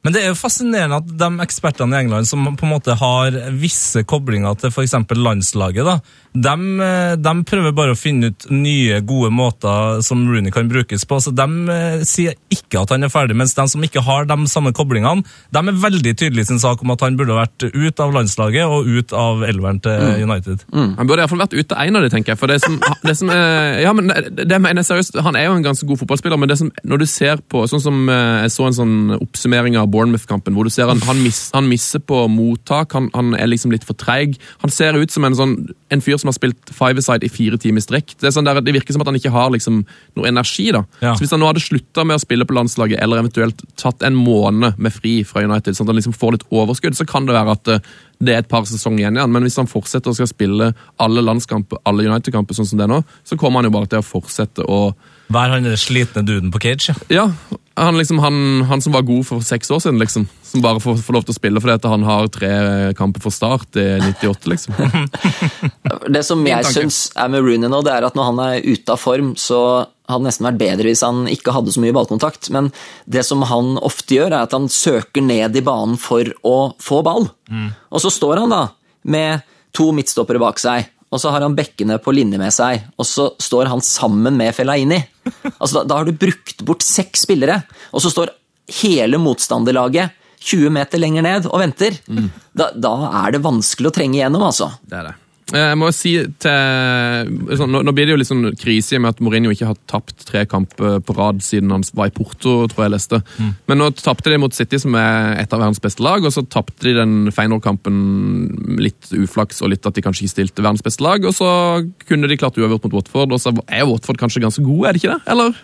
Men det er jo fascinerende at de ekspertene i England som på en måte har visse koblinger til f.eks. landslaget, da, de, eh, de prøver bare å finne ut nye, gode måter som Rooney kan brukes på. Så De eh, sier ikke at han er ferdig, mens de som ikke har de samme koblingene, de er veldig tydelige i sin sak om at han burde vært ut av landslaget og ut av elveren til United. Han burde i hvert fall vært ute en av de, tenker jeg. For det som, det som er, ja, men det, det mener jeg seriøst, Han er jo en ganske god fotballspiller, men det som, når du ser på sånn som eh, Jeg så en sånn oppsummering av Bournemouth-kampen, hvor du ser han, han, miss, han misser på mottak, han, han er liksom litt for treig. Han ser ut som en, sånn, en fyr som har spilt five-a-side i fire timer i strekk. Det, er sånn der, det virker som at han ikke har liksom, noe energi. da. Ja. Så Hvis han nå hadde slutta med å spille på landslaget, eller eventuelt tatt en måned med fri fra United, sånn at han liksom får litt overskudd, så kan det være at eh, det er et par sesonger igjen igjen. Men hvis han fortsetter å skal spille alle landskamper, alle United-kamper sånn som det er nå, så kommer han jo bare til å fortsette å Vær han den slitne duden på cage. ja. Ja, han, liksom, han, han som var god for seks år siden, liksom. Som bare får, får lov til å spille fordi at han har tre kamper for start i 98, liksom. Det som jeg syns er med Rooney nå, det er at når han er ute av form, så hadde nesten vært bedre hvis han ikke hadde så mye ballkontakt. Men det som han ofte gjør, er at han søker ned i banen for å få ball. Og så står han da med to midtstoppere bak seg, og så har han bekkene på linje med seg, og så står han sammen med Fellaini. Altså, da, da har du brukt bort seks spillere, og så står hele motstanderlaget 20 meter lenger ned og venter. Da, da er det vanskelig å trenge igjennom, altså. Det er det. Jeg må si til sånn, nå, nå blir det jo litt sånn krise i med at Mourinho ikke har tapt tre kamper på rad siden han var i Porto, tror jeg leste. leste. Men nå tapte de mot City, som er et av verdens beste lag, og så tapte de den Feyenoord-kampen litt uflaks og litt at de kanskje ikke stilte verdens beste lag, og så kunne de klart uavgjort mot Watford, og så er Watford kanskje ganske gode, er det ikke det? Eller?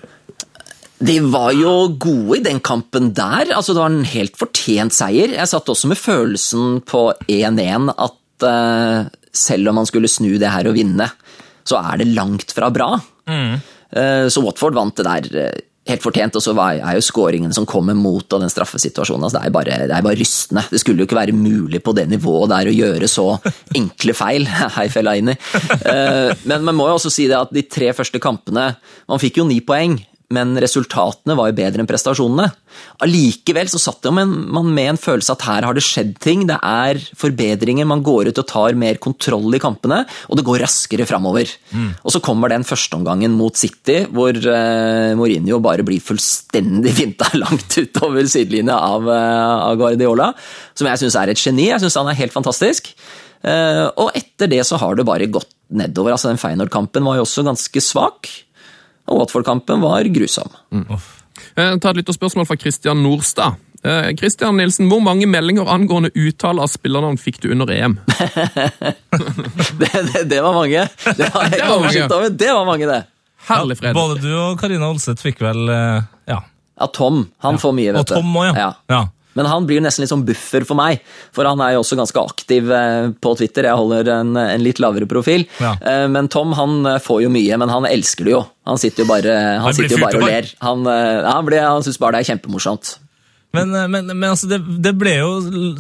De var jo gode i den kampen der. altså Det var en helt fortjent seier. Jeg satt også med følelsen på 1-1 at eh, selv om man skulle snu det her og vinne, så er det langt fra bra. Mm. så Watford vant det der eh, helt fortjent, og så er jo skåringen som kommer mot og den straffesituasjonen altså det, er bare, det er bare rystende. Det skulle jo ikke være mulig på det nivået der å gjøre så enkle feil. Hei, Fellaini. Eh, Men man må jo også si det at de tre første kampene Man fikk jo ni poeng, men resultatene var jo bedre enn prestasjonene. Allikevel så satt man man med en følelse at her har det skjedd ting. Det er forbedringer, man går ut og tar mer kontroll i kampene, og det går raskere framover. Og så kommer den førsteomgangen mot City, hvor uh, Mourinho bare blir fullstendig finta langt utover sidelinja av, uh, av Guardiola, som jeg syns er et geni. Jeg syns han er helt fantastisk. Uh, og etter det så har det bare gått nedover. altså Den Feyenoord-kampen var jo også ganske svak. Og Watford-kampen var grusom. Eh, ta et lytterspørsmål fra Christian Norstad. Eh, Christian Nilsen, Hvor mange meldinger angående uttale av spillernavn fikk du under EM? Det, det, det var mange. Det har jeg Det ikke var oversikt mange. over. Det var mange, det. Herlig fred. Både du og Karina Olseth fikk vel eh, Ja. Ja, Tom han får mye, vet du. Og Tom òg, ja. ja. Men han blir nesten litt sånn buffer for meg, for han er jo også ganske aktiv eh, på Twitter. Jeg holder en, en litt lavere profil. Ja. Eh, Men Tom han eh, får jo mye, men han elsker det jo. Han sitter jo bare, han Han sitter jo bare og ler. Han, ja, han, blir- han syns bare det er kjempemorsomt. Men, men, men altså det, det ble jo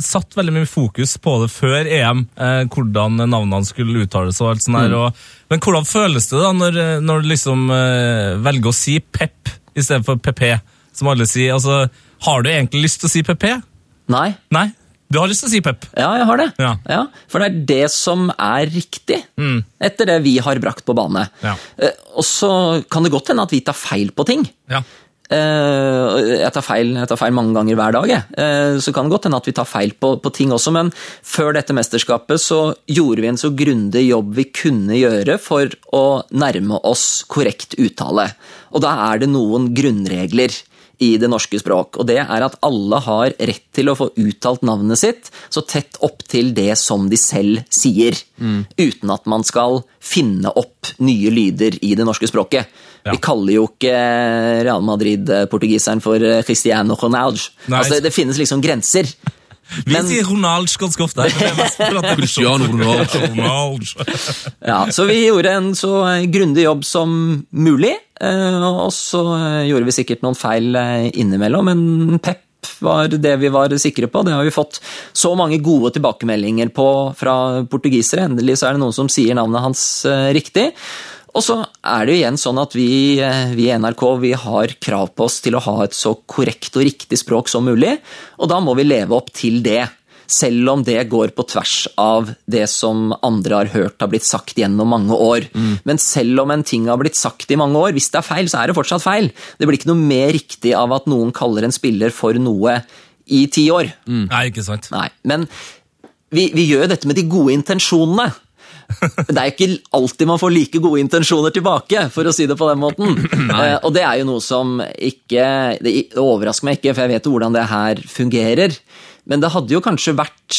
satt veldig mye fokus på det før EM, eh, hvordan navnene skulle uttales. og alt sånt der. Og, men hvordan føles det da når, når du liksom eh, velger å si Pep i stedet for PP, som alle sier? Altså, har du egentlig lyst til å si PP? Nei, Nei? Du har lyst til å si Pep? ja, jeg har det. Ja. For det er det som er riktig, etter det vi har brakt på bane. Ja. Eh, Og så kan det godt hende at vi tar feil på ting. Ja. Eh, jeg, tar feil, jeg tar feil mange ganger hver dag, jeg. Eh, så kan det godt hende at vi tar feil på, på ting også, men før dette mesterskapet så gjorde vi en så grundig jobb vi kunne gjøre for å nærme oss korrekt uttale. Og da er det noen grunnregler i det norske språk, og det er at alle har rett til å få uttalt navnet sitt så tett opp til det som de selv sier, uten at man skal finne opp nye lyder i det norske språket. Ja. Vi kaller jo ikke Real Madrid-portugiseren for eh, Cristiano Ronaldo. Altså, det, det finnes liksom grenser. Vi Men- sier Ronaldo ganske ofte. er Cristiano Ronaldo. Ronaldo. Ja, så vi gjorde en så eh, grundig jobb som mulig, eh, og så eh, gjorde vi sikkert noen feil innimellom, men Pep var det vi var sikre på. Det har vi fått så mange gode tilbakemeldinger på fra portugisere. Endelig så er det noen som sier navnet hans riktig. Og så er det jo igjen sånn at vi, eh, i NRK vi har krav på oss til å ha et så korrekt og riktig språk som mulig, og da må vi leve opp til det. Selv om det går på tvers av det som andre har hørt har blitt sagt gjennom mange år. Men selv om en ting har blitt sagt i mange år, hvis det er feil, så er det fortsatt feil. Det blir ikke noe mer riktig av at noen kaller en spiller for noe i ti år. Nei, ikke sant. Nei, men vi, vi gjør dette med de gode intensjonene. Det er ikke alltid man får like gode intensjoner tilbake, for å si det på den måten. Eh, og det er jo noe som ikke Det overrasker meg ikke, for jeg vet jo hvordan det her fungerer. Men det hadde jo kanskje vært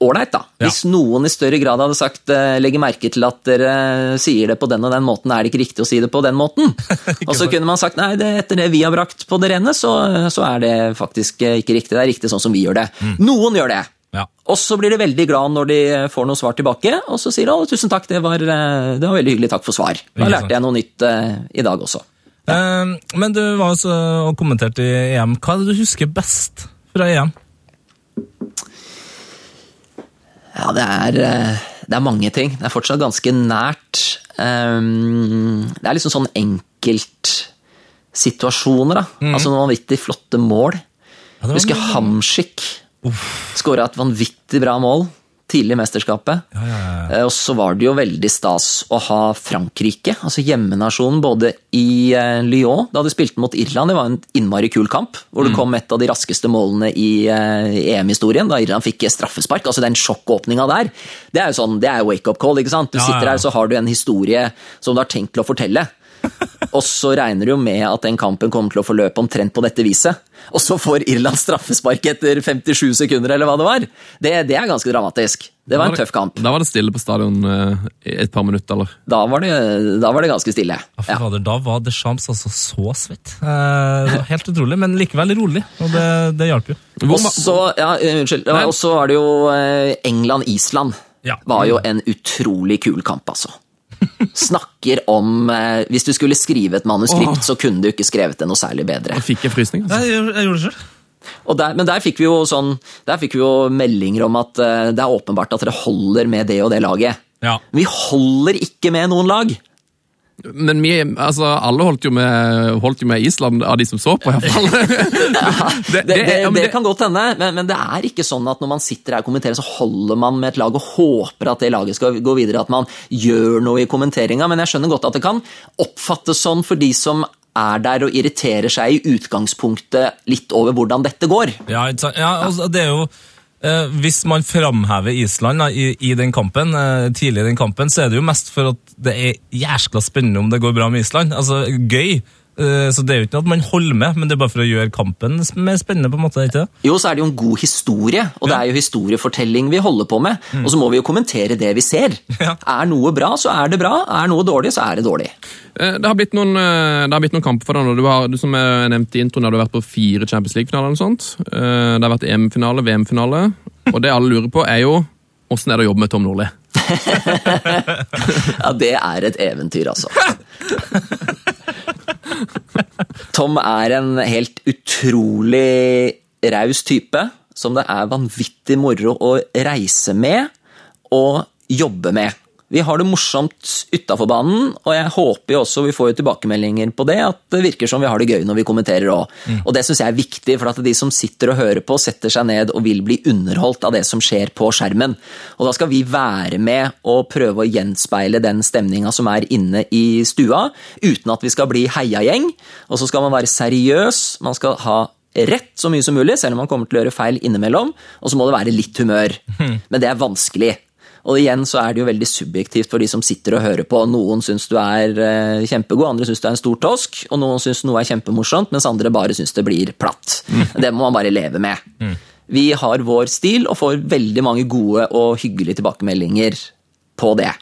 ålreit, da. Ja. Hvis noen i større grad hadde sagt eh, legger merke til at dere sier det på den og den måten, er det ikke riktig å si det på den måten. og så kunne man sagt nei, det, etter det vi har brakt på det rene, så, så er det faktisk eh, ikke riktig. Det er riktig sånn som vi gjør det. Noen gjør det. Ja. Og så blir de veldig glad når de får noe svar tilbake, og så sier de å, tusen takk, det var, eh, det var veldig hyggelig, takk for svar. Da lærte jeg noe nytt uh, i dag også. Eh, men du var også og kommenterte i EM. Hva er det du husker best fra EM? Ja, det er, det er mange ting. Det er fortsatt ganske nært. Um, Det er liksom sånn enkeltsituasjoner, da. Altså noen vanvittig flotte mål. Mm. Ja, Husker Hamsik skåra et vanvittig bra mål tidlig i mesterskapet. Ja, ja, ja. Eh, Og så var det jo veldig stas å ha Frankrike, altså hjemmenasjonen, både i eh, Lyon, da de spilte mot Irland. Det var en innmari kul kamp, hvor det kom et av de raskeste målene i eh, EM-historien, da Irland fikk straffespark. Altså den sjokkåpninga der, det er jo sånn, det er wake-up call, ikke sant? Du sitter her, så har du en historie som du har tenkt til å fortelle. Og så regner du jo med at den kampen kommer til å forløpe omtrent på dette viset. Og så får Irland straffespark etter 57 sekunder, eller hva det var. Det, det er ganske dramatisk. Det var en tøff kamp. Da var det stille på stadion eh, et par minutter, eller? Da var det, da var det ganske stille. Ja, for Ja. fader, Da var Deschamps altså så svett. Eh, helt utrolig, men likevel rolig. Og det, det hjalp jo. Også, Og så ja, unnskyld, var- og så var det jo eh, England-Island. Ja. var jo en utrolig kul kamp, altså. Snakker om eh, Hvis du skulle skrive et manuskript, Åh. så kunne du ikke skrevet det noe særlig bedre. og fikk jeg frysning. Altså. Jeg, gjorde- jeg gjorde det sjøl. Og der, men der fikk vi jo sånn Der fikk vi jo meldinger om at eh, det er åpenbart at dere holder med det og det laget. Ja. Vi holder ikke med noen lag. Men vi, altså, alle holdt jo, med, holdt jo med Island, av de som så på, iallfall. Det, det, det, ja, det- kan godt hende, men, men det er ikke sånn at når man sitter her og kommenterer, så holder man med et lag og håper at det laget skal gå videre, at man gjør noe i kommenteringa. Men jeg skjønner godt at det kan oppfattes sånn for de som er der og irriterer seg i utgangspunktet litt over hvordan dette går. Ja, ja altså, det er jo eh, Hvis man framhever Island da, i, i den kampen, eh, tidlig i den kampen, så er det jo mest for at det er jæskla spennende om det går bra med Island. Altså, gøy. Eh, så det er jo ikke noe at man holder med, men det er bare for å gjøre kampen mer spennende. på en måte, ikke det? Jo, så er det jo en god historie, og det er jo historiefortelling vi holder på med. Og så må vi jo kommentere det vi ser. Ja. Er noe bra, så er det bra. Er noe dårlig, så er det dårlig. Eh, Det har blitt noen, eh, det har blitt noen kamper for deg nå. Du har, du, som jeg nevnte i introen, har du vært på fire Champions League-finaler. Eh, Det har vært EM-finale, VM-finale. Og det alle lurer på, er jo åssen er det å jobbe med Tom Nordli? Ja, det er et eventyr, altså. Tom er en helt utrolig raus type, som det er vanvittig moro å reise med og jobbe med. Vi har det morsomt utafor banen, og jeg håper jo også vi får tilbakemeldinger på det, at det virker som vi har det gøy når vi kommenterer òg. Og det syns jeg er viktig, for at de som sitter og hører på, setter seg ned og vil bli underholdt av det som skjer på skjermen. Og da skal vi være med og prøve å gjenspeile den stemninga som er inne i stua, uten at vi skal bli heiagjeng. Og så skal man være seriøs, man skal ha rett så mye som mulig, selv om man kommer til å gjøre feil innimellom, og så må det være litt humør. Men det er vanskelig. Og igjen så er det jo veldig subjektivt for de som sitter og hører på. Noen syns du er eh, kjempegod, andre syns du er en stor tosk, og noen syns noe er kjempemorsomt, mens andre bare syns det blir platt. Det må man bare leve med. Vi har vår stil og får veldig mange gode og hyggelige tilbakemeldinger på det.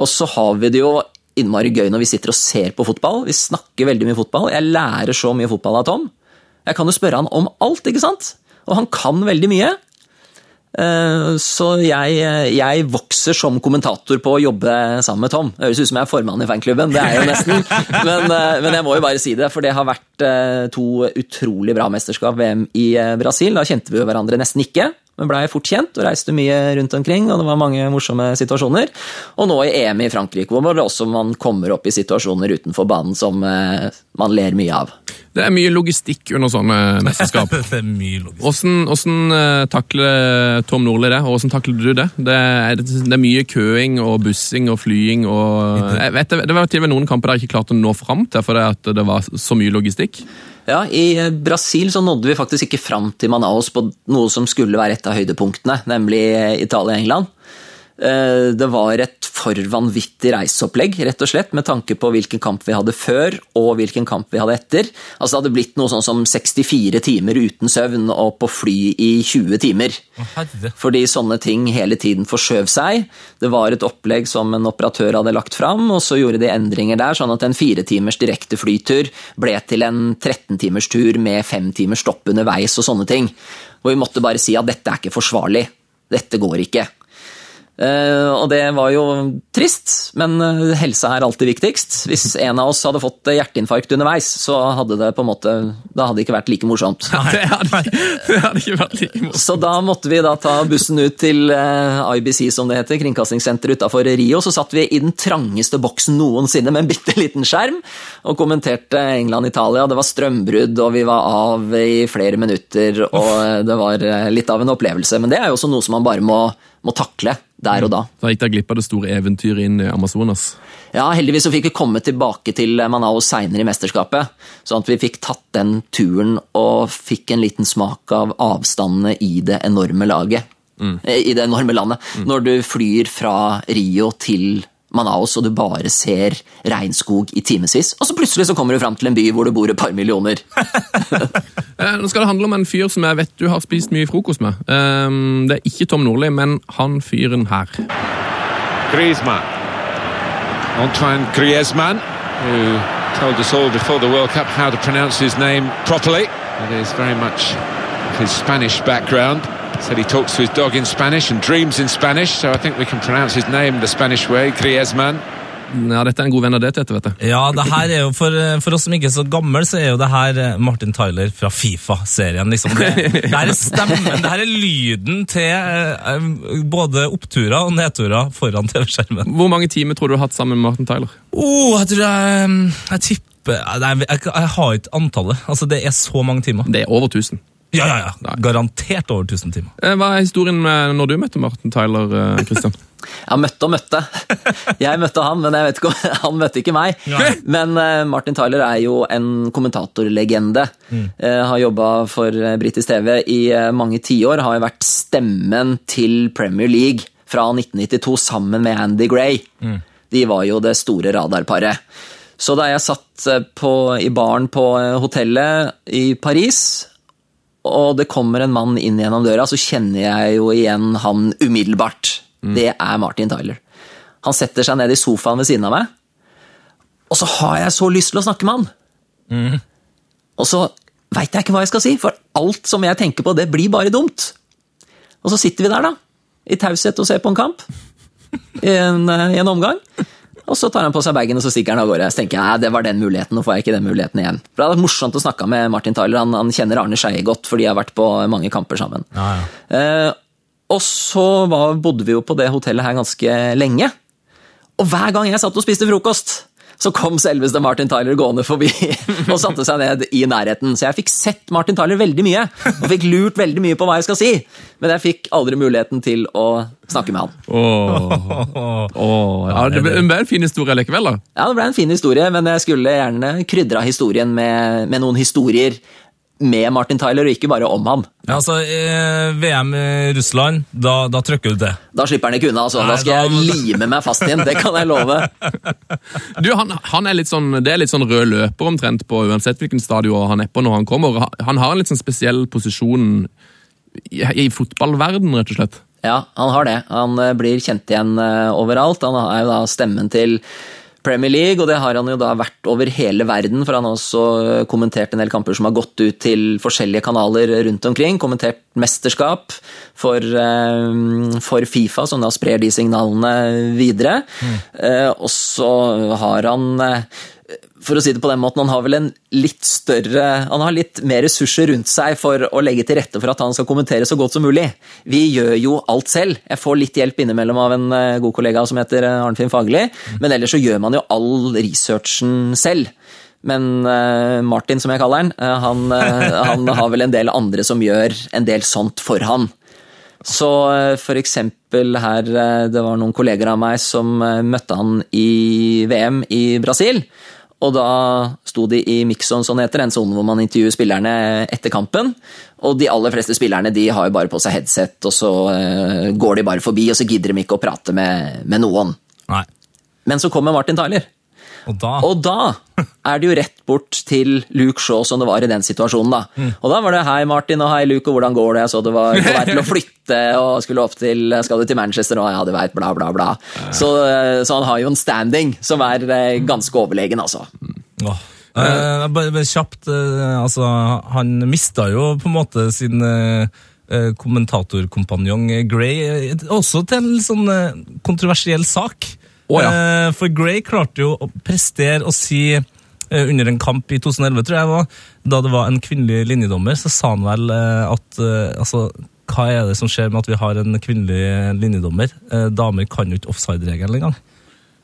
Og så har vi det jo innmari gøy når vi sitter og ser på fotball. Vi snakker veldig mye fotball. Jeg lærer så mye fotball av Tom. Jeg kan jo spørre han om alt, ikke sant? Og han kan veldig mye. Eh, Så jeg, jeg vokser som kommentator på å jobbe sammen med Tom. Det høres ut som jeg er formann i fanklubben, det er jeg jo nesten. Men, eh, men jeg må jo bare si det, for det har vært eh, to utrolig bra mesterskap VM i eh, Brasil. Da kjente vi jo hverandre nesten ikke, men blei fort kjent og reiste mye rundt omkring. Og det var mange morsomme situasjoner. Og nå i EM i Frankrike, hvor det også man kommer opp i situasjoner utenfor banen som eh, man ler mye av. Det er mye logistikk under sånne mesterskap. det er mye logistikk. Hvordan, hvordan eh, takler Tom Nordli det, og hvordan takler du det? Det er, det er mye køing og bussing og flying og jeg vet, det, det var til og med noen kamper der jeg ikke klarte å nå fram til fordi det var så mye logistikk. Ja, I eh, Brasil så nådde vi faktisk ikke fram til Manaus på noe som skulle være et av høydepunktene, nemlig. Eh, Det var et for vanvittig reiseopplegg, rett og slett, med tanke på hvilken kamp vi hadde før og hvilken kamp vi hadde etter. Altså Det hadde blitt noe sånn som 64 timer uten søvn og på fly i 20 timer. Fordi sånne ting hele tiden forskjøv seg. Det var et opplegg som en operatør hadde lagt fram, og så gjorde de endringer der, sånn at en fire timers direkte flytur ble til en 13 timers tur med fem timers stopp underveis og sånne ting. Og vi måtte bare si at dette er ikke forsvarlig. Dette går ikke. Eh, og det var jo trist, men helsa helse er alltid viktigst. Hvis en av oss hadde fått eh, hjerteinfarkt underveis, så hadde det på en måte Da hadde det ikke vært like morsomt. Det hadde, det hadde ikke vært like morsomt. Så da måtte vi da ta bussen ut til eh, IBC, som det heter, kringkastingssenteret utafor Rio. Så satt vi i den trangeste boksen noensinne med en bitte liten skjerm og kommenterte England-Italia. Det var strømbrudd, og vi var av i flere minutter, og eh, det var eh, litt av en opplevelse. Men det er jo også noe som man bare må, må takle der og da. Da gikk dere glipp av det store eventyret inn i Amazonas. Ja, heldigvis så fikk vi komme tilbake til Manaus seinere i mesterskapet. Sånn at vi fikk tatt den turen og fikk en liten smak av avstandene i det enorme laget. Mm. I det enorme landet. Når du flyr fra Rio til Manaus og du bare ser regnskog i timevis, og så plutselig så kommer du fram til en by hvor det bor et par millioner. Eh, nå skal det handle om en fyr som jeg vet du har spist mye frokost med. Eh, det er ikke Tom Nordli, men han fyren her. Griezmann. Antoine Griezmann, who told us all before the World Cup how to pronounce his name properly. It is very much his Spanish background. Said he talks to his dog in Spanish and dreams in Spanish, so I think we can pronounce his name the Spanish way, Griezmann. Ja, Dette er en god venn av det, Tete, vet du. Ja, det her er jo for, for oss som ikke er så gammel, så er jo det her eh, Martin Tyler fra Fifa-serien. liksom. Det, det her er stemmen, det her er lyden til eh, eh, både oppturer og nedturer foran TV-skjermen. Hvor mange timer tror du du har hatt sammen med Martin Tyler? Oh, jeg tror jeg, jeg tipper Nei, jeg, jeg har ikke antallet. Altså, Det er så mange timer. Det er over 1000. Ja, ja, ja. Garantert over 1000 timer. Eh, Hva er historien med når du møtte Martin Tyler, eh, Christian? Ja, møtte og møtte. Jeg møtte han, men jeg vet ikke om han møtte ikke meg. Nei. Men eh, Martin Tyler er jo en kommentatorlegende. Mm. har jobba for britisk TV i mange tiår. Har vært stemmen til Premier League fra 1992 sammen med Andy Gray. De var jo det store radarparet. Så da jeg satt på, i baren på hotellet i Paris, og det kommer en mann inn gjennom døra, så kjenner jeg jo igjen han umiddelbart. Det er Martin Tyler. Han setter seg ned i sofaen ved siden av meg, og så har jeg så lyst til å snakke med han. Og så veit jeg ikke hva jeg skal si, for alt som jeg tenker på, det blir bare dumt. Og så sitter vi der, da, i taushet og ser på en kamp. I en, eh, i en omgang. Og så tar han på seg bagen og så stikker han av gårde. Så tenker jeg, det var den muligheten, nå får jeg ikke den muligheten igjen. For Det hadde vært morsomt å snakke med Martin Tyler. Han, han kjenner Arne Skeie godt, for de har vært på mange kamper sammen. Eh, og så var, bodde vi jo på det hotellet her ganske lenge. Og hver gang jeg satt og spiste frokost, så kom selveste Martin Tyler gående forbi og satte seg ned i nærheten. Så jeg fikk sett Martin Tyler veldig mye, og fikk lurt veldig mye på hva jeg skal si. Men jeg fikk aldri muligheten til å snakke med han. Oh, oh, oh, ja, det ble en fin historie likevel, da. Ja, det ble en fin historie, men jeg skulle gjerne krydra historien med, med noen historier med Martin Tyler, og ikke bare om han. Ja, altså, eh, VM i Russland, da, da trykker du til. Da slipper han ikke unna. altså. Da skal da- jeg lime meg fast igjen, det kan jeg love. Du, han, han er litt sånn, Det er litt sånn rød løper omtrent på uansett hvilken stadion han er på når han kommer. Han har en litt sånn spesiell posisjon i, i fotballverden, rett og slett. Ja, han har det. Han eh, blir kjent igjen eh, overalt. Han er jo da stemmen til Premier League, og det har han jo da vært over hele verden, for han har også eh, kommentert en del kamper som har gått ut til forskjellige kanaler rundt omkring. Kommentert mesterskap for, eh, for Fifa, som da sprer de signalene videre. Mm. Og så har han eh, for å si det på den måten, han har vel en litt større Han har litt mer ressurser rundt seg for å legge til rette for at han skal kommentere så godt som mulig. Vi gjør jo alt selv. Jeg får litt hjelp innimellom av en eh, god kollega som heter eh, Arnfinn Fagerli, men ellers så gjør man jo all researchen selv. Men eh, Martin, som jeg kaller han, han, har vel en del andre som gjør en del sånt for han. Så for eksempel her, det var noen kolleger av meg som møtte han i VM i Brasil. Og da sto de i mix-zone, sånn heter den sonen hvor man intervjuer spillerne etter kampen. Og de aller fleste spillerne de har jo bare på seg headset, og så eh, går de bare forbi, og så gidder de ikke å prate med, med noen. Nei. Men så kommer Martin Tyler. Og da Og da er det jo rett bort til Luke Shaw som det var i den situasjonen. da. Mm. Og da var det 'hei, Martin', og 'hei, Luke', og 'hvordan går det?' Jeg så det var på vei til å flytte og skulle opp til Skal du til Manchester? Og ja, du veit, bla, bla, bla. Så, eh, så han har jo en standing som er eh, ganske overlegen, altså. Åh. Eh, bare, kjapt, eh, altså, han mista jo på en måte sin eh, eh, kommentatorkompanjong Gray, eh, også til en sånn kontroversiell sak. Å, ja. Eh, for Gray klarte jo å prestere å si eh, under en kamp i 2011, tror jeg da det var en kvinnelig linjedommer, så sa han vel eh, at altså, hva er det som skjer med at vi har en kvinnelig linjedommer? Damer kan jo ikke offside-regelen engang.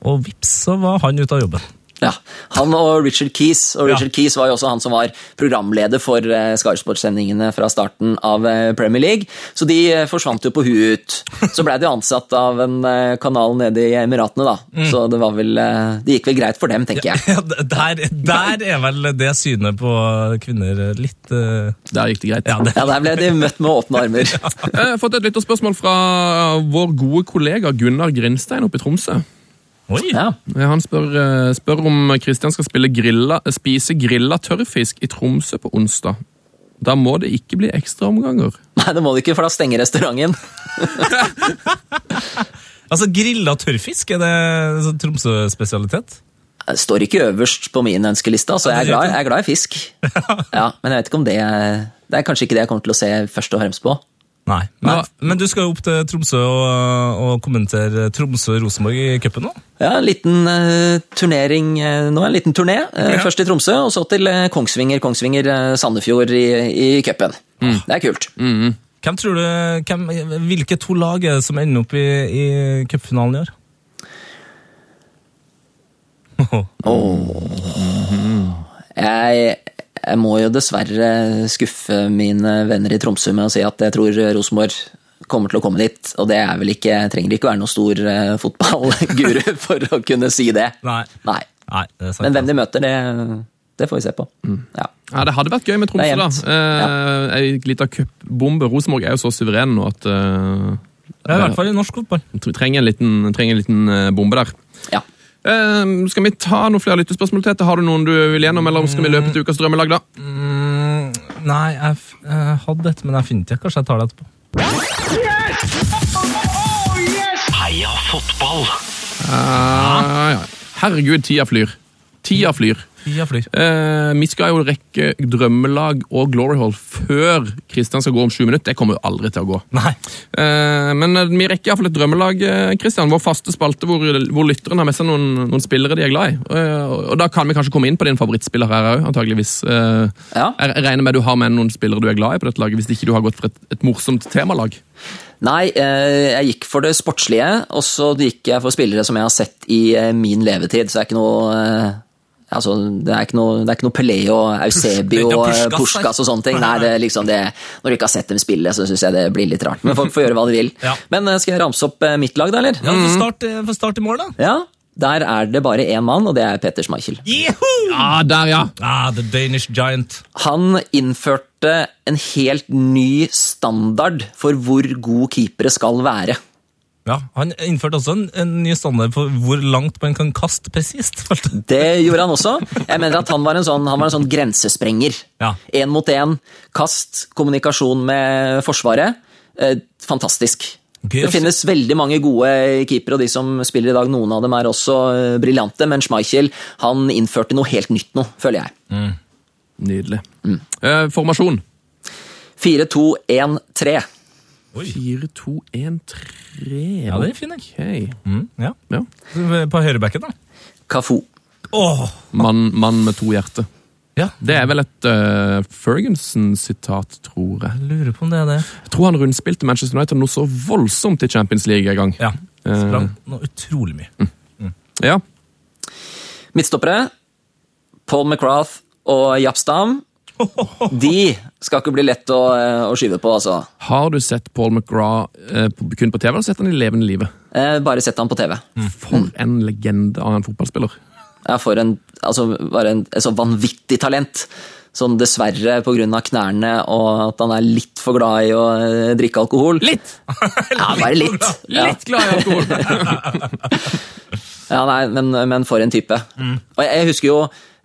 Og vips, så var han ute av jobben. Ja, Han og Richard Keys. Og Ja. Richard Keys var jo også han som var programleder for eh, Skysport-sendingene fra starten av eh, Premier League. Så de eh, forsvant jo på huet ut. Så blei de ansatt av en kanal nede i Emiratene, da. Mm. Så det var vel Det gikk vel greit for dem, tenker jeg. Ja, der, der er vel det synet på kvinner litt uh... Der gikk det greit. Ja, det, Ja, Der ble de møtt med åpne armer. Jeg har fått et lytterspørsmål fra vår gode kollega Gunnar Grinstein oppe i Tromsø. Oi! Ja. Han spør, eh, spør om Kristian skal spille grilla, spise grilla tørrfisk i Tromsø på onsdag. Da må det ikke bli ekstraomganger. Nei, det må det ikke, for da stenger restauranten. Altså, Grilla tørrfisk, er det sånn Tromsø-spesialitet? Det står ikke øverst på min ønskeliste, altså. Jeg er glad, jeg er glad i fisk. Ja, Men jeg vet ikke om det er Det er kanskje ikke det jeg kommer til å se først og fremst på. Nei. Men, Nei. men du skal jo opp til Tromsø og, og kommentere Tromsø-Rosenborg i cupen nå? Ja, en liten uh, turnering uh, nå, en liten turné. Uh, Ja. Først til Tromsø, og så til eh, Kongsvinger, Kongsvinger eh, Sandefjord i, i cupen. Det er kult. Hvem tror du, hvem, Hvilke to lag er det som ender opp i, i cupfinalen i år? Jeg, jeg må jo dessverre skuffe mine venner i Tromsø med å si at jeg tror Rosenborg kommer til å komme dit. Og det er vel ikke, trenger ikke være noen stor eh, fotballguru for å kunne si det. Nei. Nei. Nei, det er sant. Men hvem de møter, det, det får vi se på. Ja. Ja, Det hadde vært gøy med er Tromsø, da. Eh, Ei lita cupbombe. Rosenborg er jo så suveren nå at eh, Ja, I hvert fall i norsk fotball. vi trenger en liten, trenger en liten eh, bombe der. ja. Eh, skal vi ta noen flere lyttespørsmål til? Har du noen du vil gjennom, eller skal vi løpe til ukas drømmelag, da? Mm, nei, jeg, jeg hadde et, men jeg finner det ikke. Kanskje jeg tar det etterpå. Heia fotball! Uh, ja. Herregud, tida flyr. Tida flyr. Tida flyr. Eh, vi skal jo rekke drømmelag og Glory Hall før Kristian skal gå om sju minutter. Det kommer jo aldri til å gå. Nei. Eh, men eh, vi rekker iallfall et drømmelag, eh, Kristian. Vår faste spalte hvor, hvor lytteren har med seg noen, noen spillere de er glad i. Eh, og da kan vi kanskje komme inn på din favorittspiller her òg, antageligvis. Eh, Ja. Jeg jeg regner med du har med noen spillere du er glad i på dette laget, hvis ikke du har gått for et, et morsomt temalag. Nei, eh, jeg gikk for det sportslige, og så gikk jeg for spillere som jeg har sett i eh, min levetid. Så det er ikke noe eh, Altså, det er ikke noe, det er ikke noe Pelé og Eusebi det ikke og eh, Puskas, Puskas og sånne ting. Nei, det er liksom det, Når du ikke har sett dem spille, så syns jeg det blir litt rart. Men folk får gjøre hva de vil. Ja. Men eh, skal jeg ramse opp eh, mitt lag, da, eller? Ja, Få start, få start i mål, da. Ja, Der er det bare én mann, og det er Peter Schmeichel. Yahoo! Ja, der, ja! Ah, the Danish Giant. Han innførte en helt ny standard for hvor god keepere skal være. Ja, Han innførte også en, en ny standard for hvor langt man kan kaste presist. Det gjorde han også. Jeg mener at Han var en sånn, han var en sånn grensesprenger. Ja. Én mot én, kast, kommunikasjon med Forsvaret. Eh, fantastisk. Gøy, Det finnes veldig mange gode keepere, og de som spiller i dag, noen av dem er også eh, briljante, men Schmeichel han innførte noe helt nytt nå, føler jeg. Nydelig. Eh, formasjon. 4-2-1-3. 4-2-1-3. Ja, det er fin, jeg. Okay. Mm, ja. Ja. På høyrebacken, da. Cafu. Åh, Mann man med to hjerter. ja. Det er vel et uh, Ferguson-sitat, tror jeg. Jeg lurer på om det er det. Jeg tror han rundspilte Manchester United noe så voldsomt i Champions League en gang. Ja. sprang Sprang noe utrolig mye. Ja. Midtstoppere. Paul McGrath og Japp Stam. De skal ikke bli lett å, eh, å skyve på, altså. Har du sett Paul McGrath eh, kun på TV, eller sett han i levende livet? Eh, bare sett han på TV. For en legende av en fotballspiller. Ja, for en, altså, bare en, et så vanvittig talent. Sånn dessverre pga. knærne og at han er litt for glad i å eh, drikke alkohol. Litt! Ja, bare litt. Ja. Litt glad i alkohol. Ja, nei, men, men for en type. Og jeg, jeg husker jo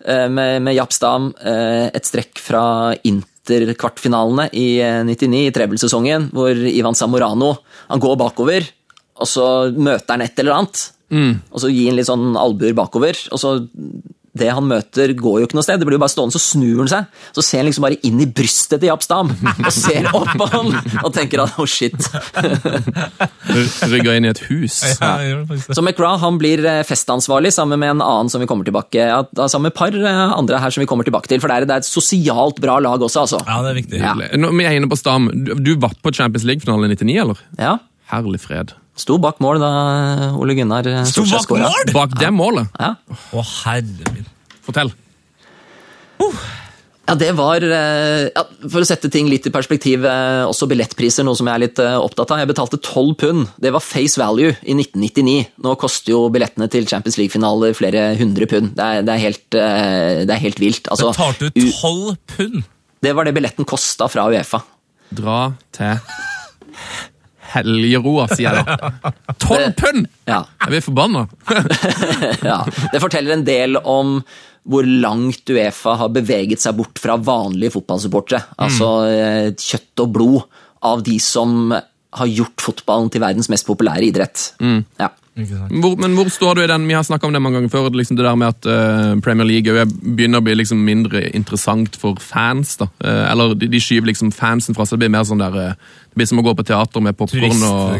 med, med Japp Stam eh, et strekk fra Inter-kvartfinalene i eh, 99, i trebelsesongen, hvor Ivan Samorano han går bakover, og så møter han et eller annet. Og så gir han litt sånn albuer bakover, og så det han møter, går jo ikke noe sted. Det blir jo bare stående, så snur han seg. Så ser han liksom bare inn i brystet til Japp Stam, og ser opp på han, og tenker at oh shit. Rygga inn i et hus. Ja. Så McGrath han blir eh, festansvarlig sammen med en annen som vi kommer tilbake ja, sammen med et par eh, andre her som vi kommer tilbake til. For det er, det er et sosialt bra lag også, altså. Ja, det er viktig. Ja. Nå, vi er inne på Stam. Du, du var på Champions League-finalen i 99, eller? Ja. Herlig fred. Sto bak mål da Ole Gunnar eh, Sto bak mål? Bak det målet. Ja. Å, herre min. Fortell. ja, det var eh, ja, For å sette ting litt i perspektiv, eh, også billettpriser, noe som jeg er litt opptatt av. Jeg betalte 12 pund. Det var face value i 1999. Nå koster jo billettene til Champions League-finaler flere hundre pund. Det er, det er, helt, det er helt vilt. Altså, Betalte du U- tolv pund? det var det billetten kosta fra Uefa. Dra til helgeroa, sier jeg da. Tolv pund! Ja. Jeg blir forbanna. ja. Det forteller en del om hvor langt Uefa har beveget seg bort fra vanlige fotballsupportere. Altså mm. kjøtt og blod av de som har gjort fotballen til verdens mest populære idrett. Ja. Hvor, men hvor står du i den? Vi har snakka om det mange ganger før. Liksom det der med at uh, Premier League er- begynner å bli liksom mindre interessant for fans. da. Uh, eller de, de skyver liksom fansen fra seg. Det blir mer sånn der uh, Det blir som å gå på teater med popkorn og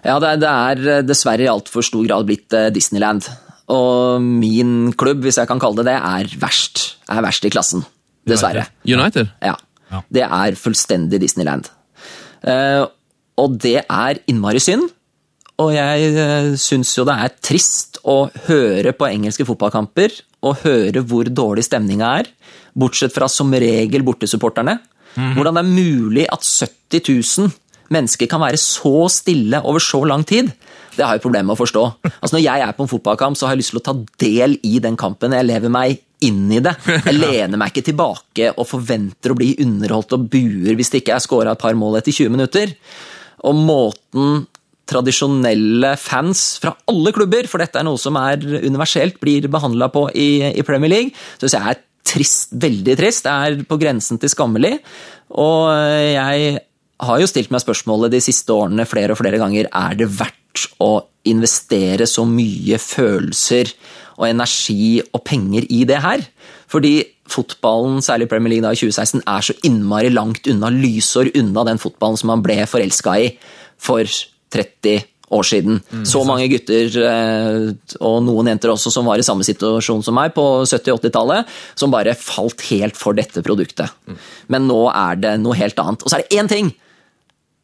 ja. Det det er dessverre i altfor stor grad blitt Disneyland. Og min klubb, hvis jeg kan kalle det det, er verst. Er verst i klassen. Dessverre. United. Ja. Ja. Det er fullstendig Disneyland. Eh, og det er innmari synd. Og jeg uh, syns jo det er trist å høre på engelske fotballkamper og høre hvor dårlig stemninga er, bortsett fra som regel bortesupporterne. Hvordan det er mulig at 70 000 mennesker kan være så stille over så lang tid. Det har jeg problemer med å forstå. Altså Når jeg er på en fotballkamp, så har jeg lyst til å ta del i den kampen. Jeg lever meg inn i det. Jeg lener meg ikke tilbake og forventer å bli underholdt og buer hvis det ikke er scora et par mål etter 20 minutter. Og måten tradisjonelle fans fra alle klubber, for dette er noe som er universelt, blir behandla på i, i Premier League, syns jeg er trist, veldig trist. Det er på grensen til skammelig. Og jeg har jo stilt meg spørsmålet de siste årene flere og flere ganger er det verdt å investere så mye følelser og energi og penger i det her. Fordi fotballen, særlig Premier League da i 2016, er så innmari langt unna, lysår unna den fotballen som man ble forelska i for 30 år siden. så mange gutter, eh, og noen jenter også, som var i samme situasjon som meg på 70-80-tallet, som bare falt helt for dette produktet. Men nå er det noe helt annet. Og så er det én ting!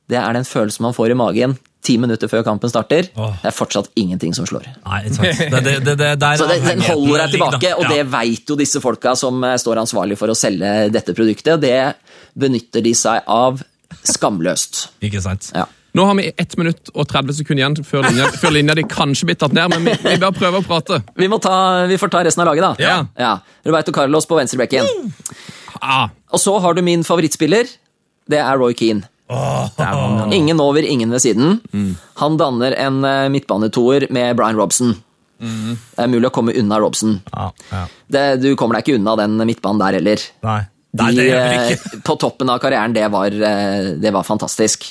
Det er den følelsen man får i magen ti minutter før kampen starter. Oh. Det er fortsatt ingenting som slår. Nei. Det, det, det, Så den holder deg tilbake, og det veit jo disse folka som eh, står ansvarlig for å selge dette produktet. og Det benytter de seg av skamløst. Ikke sant. Ja. Nå har vi 1 minutt og 30 sekunder igjen før linja, før linja de kanskje blir tatt ned, men vi, vi bør prøve å prate. Vi, ta, vi får ta resten av laget, da. Ja. Roberto Carlos på venstrebekken. Ah, Og så har du min favorittspiller. Det er Roy Keane. Ingen over, ingen ved siden. Han danner en eh, midtbanetoer med Brian Robson. Det er mulig å komme unna Robson. Ja, ja. Det, du kommer deg ikke unna den midtbanen der heller. Nei. Nei, De, vi eh, ikke. på toppen av karrieren, det var, eh, det var fantastisk.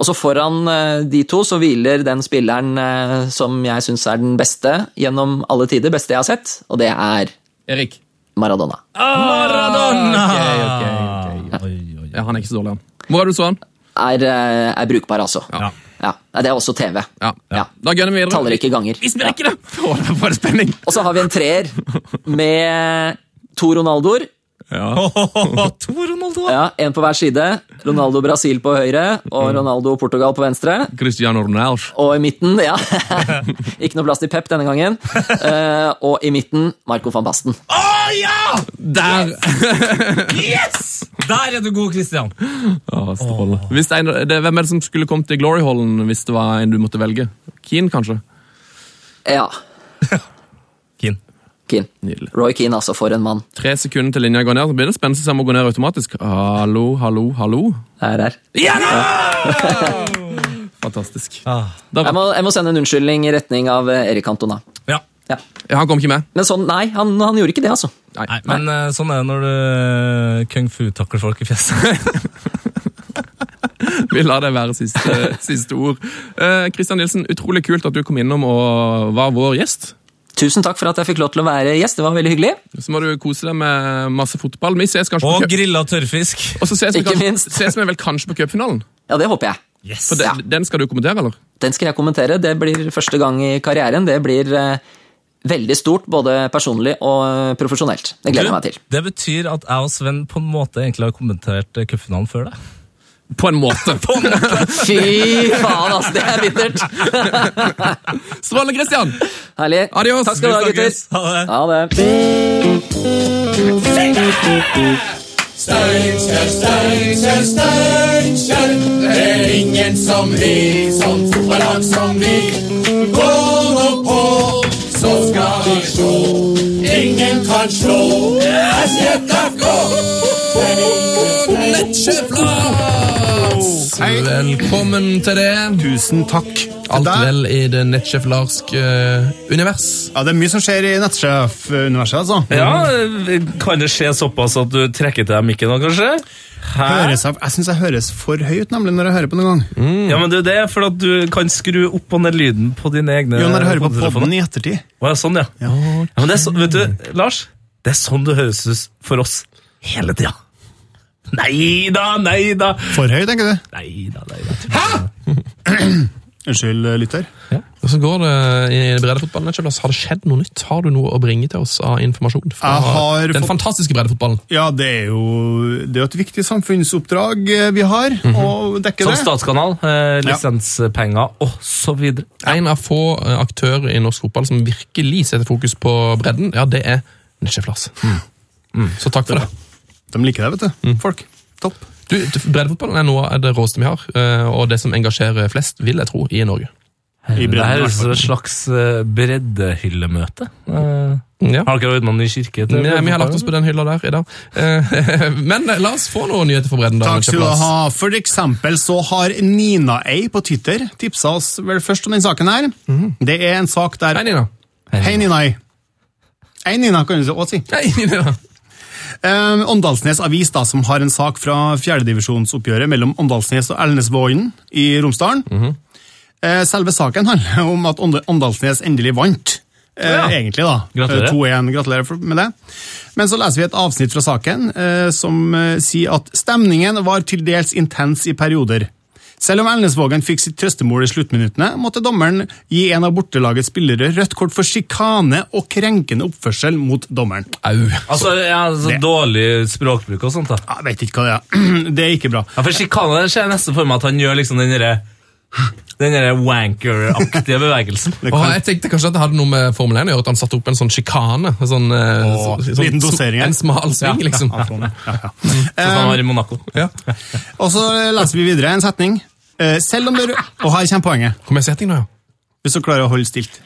Og så foran eh, de to så hviler den spilleren eh, som jeg syns er den beste gjennom alle tider, beste jeg har sett, og det er Erik. Maradona. Maradona! Ok, ok, ok. Oi, oi, oi. Ja, han er ikke så dårlig, han. Hvor er du så han? Er, eh, er brukbar, altså. Ja. Ja, Det er også TV. Ja. Ja. Da gønner vi videre. Tallrike ganger. Vi rekker det! Åh, det var spenning! Og så har vi en treer med to Ronaldoer. to Ronaldo! Ja, En på hver side. Ronaldo Brasil på høyre og Ronaldo Portugal på venstre. Cristiano Ronaldo. Og i midten, ja Ikke noe plass til Pep denne gangen. Uh, og i midten Marco van Basten. Å ja! Der! Yes! Der er du god, Christian. Oh, oh. Hvis det er, en- det, hvem er det som skulle kommet til Glory Hallen hvis det var en du måtte velge? Keane, kanskje? Ja. Keane. Nydelig. Roy Keane, altså, for en mann. Tre sekunder til linja går ned, så blir det spennende å gå ned automatisk. Hallo, hallo, hallo. Det er her. Ja da! Fantastisk. Ah. Jeg må, jeg må sende en unnskyldning i retning av eh, Erik Antona. Ja. Ja. ja, han kom ikke med. Men sånn, nei, han, han gjorde ikke det, altså. Nei. Nei, men nei. sånn er det når du eh, kung fu-takler folk i fjeset. Vi lar det være siste, siste ord. Kristian uh, Nilsen, utrolig kult at du kom innom og var vår gjest. Tusen takk for at jeg fikk lov til å være gjest. Det var veldig hyggelig. Så må du kose deg med masse fotball. Vi ses kanskje Og på grilla tørrfisk. Og så ses vi, Ikke kanskje, minst. ses vi vel kanskje på cupfinalen? Ja, det håper jeg. Yes. For den, Ja. den skal du kommentere, eller? Den skal jeg kommentere. Det blir første gang i karrieren. Det blir eh, veldig stort, både personlig og profesjonelt. Det gleder jeg meg til. Det betyr at jeg og Sven på en måte egentlig har kommentert eh, cupfinalen før deg. På en måte. Fy faen, altså! Det er bittert. Strålende, Christian! Herlig. Adios. Takk skal du ha, gutter. Ha det. Ha det. Steinkjer, Steinkjer, Steinkjer. Det er ingen som vi, som fotballag som vi. Gå nå på, så skal vi slå. Ingen kan slå SJFK. Velkommen til det. Tusen takk. Alt der- vel i det nettsjeflarske eh, univers. Ja, det er mye som skjer i nettsjef-universet, altså. Ja, Kan det skje såpass at du trekker til deg mikken nå, kanskje? Høres av, jeg syns jeg høres for høyt nemlig når jeg hører på den gang. Ja, men det er det, for at du kan skru opp og ned lyden på dine egne Jo, når jeg hører på podden i ettertid. Å, ja, sånn, ja. ja. men det er så, vet du, Lars, det er sånn du høres ut for oss hele tida. Nei da, nei da. For høy, tenker du? Nei da, nei da. Unnskyld, lytter. Ja. Hvordan går det i breddefotballen. Har det skjedd noe nytt? Har du noe å bringe til oss av informasjon fra har den fått- fantastiske breddefotballen? Ja, det er jo det er et viktig samfunnsoppdrag eh, vi har, å dekke Som det. statskanal, eh, lisenspenger osv. En av få eh, aktører i norsk fotball som virkelig setter fokus på bredden, ja, det er Nettsjeflars. Så takk for det. De liker det, vet du. Folk. Topp. Du, breddefotballen er noe av det råeste vi har, eh, og det som engasjerer flest, vil jeg tro, i Norge. I Det bredden, er et slags eh, breddehyllemøte. Eh, Ja. Har dere ordna ny kirke? til Ja, vi har lagt oss på den hylla der i dag. Eh, Men la oss få noen nyheter for bredden. da, Takk skal du ha. For eksempel så har Nina Ei på Twitter tipsa oss vel først om den saken her. Det er en sak der Hei, Nina. Hei, Nina Ei. Hei, Nina, kan du også si. Hei, Nina. Um, Åndalsnes Avis, da, som har en sak fra fjerdedivisjonsoppgjøret mellom Åndalsnes og Elnesvågen i Romsdalen. Eh, selve saken handler om at Åndalsnes endelig vant. Eh, Ja. Egentlig, da. Gratulerer. Eh, 2-1. Gratulerer med det. Men så leser vi et avsnitt fra saken eh, som eh, sier at stemningen var til dels intens i perioder. Selv om Elnesvågen fikk sitt trøstemål i sluttminuttene, måtte dommeren gi en av bortelagets spillere rødt kort for sjikane og krenkende oppførsel mot dommeren. Au. Altså, ja, altså Dårlig språkbruk og sånt. da. Jeg vet ikke hva det er. Det er ikke bra. Ja, for Sjikane ser jeg nesten for meg at han gjør liksom den derre den wanker-aktige bevegelsen. Og kan- jeg tenkte kanskje at det hadde noe med Formel 1 å gjøre, at han satte opp en sånn sjikane. Sånn, eh, så- sånn- dosering. En smal sving, liksom. Ja, sånn, ja, ja. Sånn som han var i Monaco. Ja. Og så leser vi videre en setning. Eh, Selv om det rø- Og her kommer poenget, Kom med setning nå, ja. hvis du klarer å holde stilt.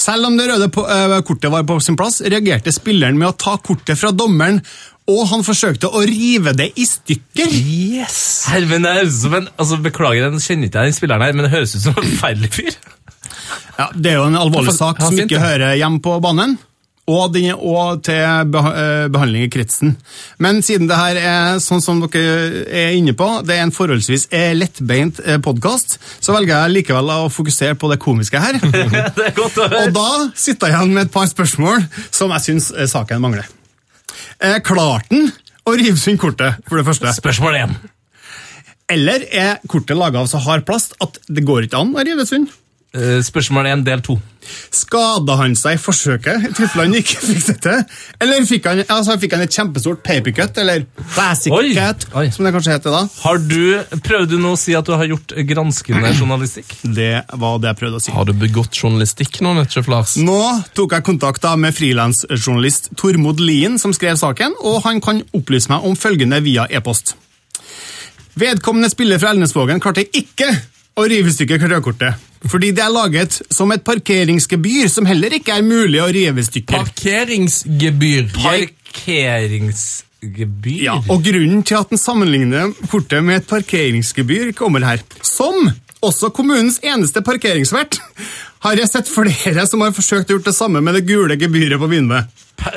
Selv om det røde på, eh, kortet var på sin plass, reagerte spilleren med å ta kortet fra dommeren, og han forsøkte å rive det i stykker. Yes! Her, men altså Beklager, jeg kjenner ikke jeg den spilleren her, men det høres ut som en forferdelig fyr. Ja, Det er jo en alvorlig sak som ikke hører hjemme på banen. Og, den er òg til eh, behandling i kretsen. Men siden det her er sånn som dere er inne på, det er en forholdsvis eh, lettbeint podkast, så velger jeg likevel å fokusere på det komiske her. det er godt å høre. Og da sitter jeg igjen med et par spørsmål som jeg syns eh, saken mangler. Eh, Klarte han å rive sund kortet, for det første? Spørsmål én. Eller er kortet laga av så hard plast at det går ikke an å rive sund? Eh, Spørsmål én, del to. Skada han seg i forsøket i tilfelle han ikke fikk det til? Eller fikk han, altså, fikk han et kjempestort papercut, eller basic Oi, cut, oi. som det kanskje heter da? Har du, Prøvde du nå å si at du har gjort granskende journalistikk? Det var det jeg prøvde å si. Har du begått journalistikk nå, Netchef Lars? Nå tok jeg kontakt da med frilansjournalist Tormod Lien, som skrev saken, og han kan opplyse meg om følgende via e-post. Vedkommende spiller fra Elnesvågen klarte ikke å rive i stykker rødkortet. Fordi det er laget som et parkeringsgebyr som heller ikke er mulig å rive i stykker. Parkeringsgebyr. Parkeringsgebyr? Ja, og grunnen til at den sammenligner kortet med et parkeringsgebyr kommer her. Som også kommunens eneste parkeringsvert har jeg sett flere som har forsøkt å gjort det samme med det gule gebyret på Vinve. Pa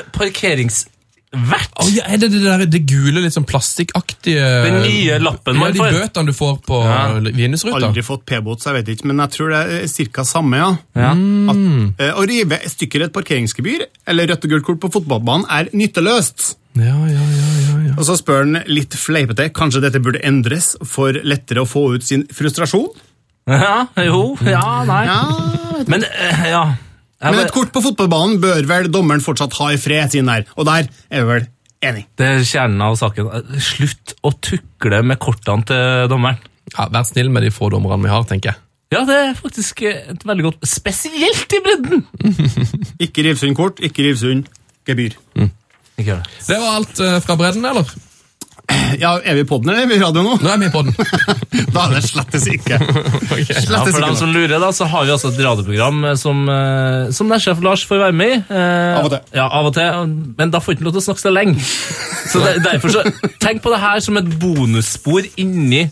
parkeringsvert? Oh, ja, er det det, der, det gule, litt sånn plastikkaktige Den nye lappen man får. ja. De bøtene du får på Ja. Vinnesruta? Aldri fått p-bot, så jeg vet ikke, men jeg tror det er cirka samme, ja. Ja. At, eh, å rive stykker et parkeringsgebyr eller rødt og gult kort på fotballbanen er nytteløst. Ja, ja, ja, ja, ja. Og så spør han litt fleipete kanskje dette burde endres for lettere å få ut sin frustrasjon. Ja, jo, ja, nei. Ja, Men, eh, ja. Men et kort på fotballbanen bør vel dommeren fortsatt ha i fred, siden der. Og der er vi vel enig. Det er kjernen av saken. Slutt å tukle med kortene til dommeren. ja, Vær snill med de få dommerne vi har, tenker jeg. Ja, det er faktisk et veldig godt Spesielt i bredden! Ikke Rivsund kort, ikke Rivsund gebyr. Ikke det. Det var alt eh, fra bredden, eller? Ja, Er vi på den, eller er vi i radio nå? Nå er vi på den. Da er det slettes ikke. okay. Slettes for dem som lurer, da, så har vi altså et radioprogram eh, som, eh, som nærsjef Lars får være med i. Eh, Av og til. Ja, av og til, Men da får ikke lov til å snakke så lenge. Så der, derfor så, Tenk på det her som et bonusspor inni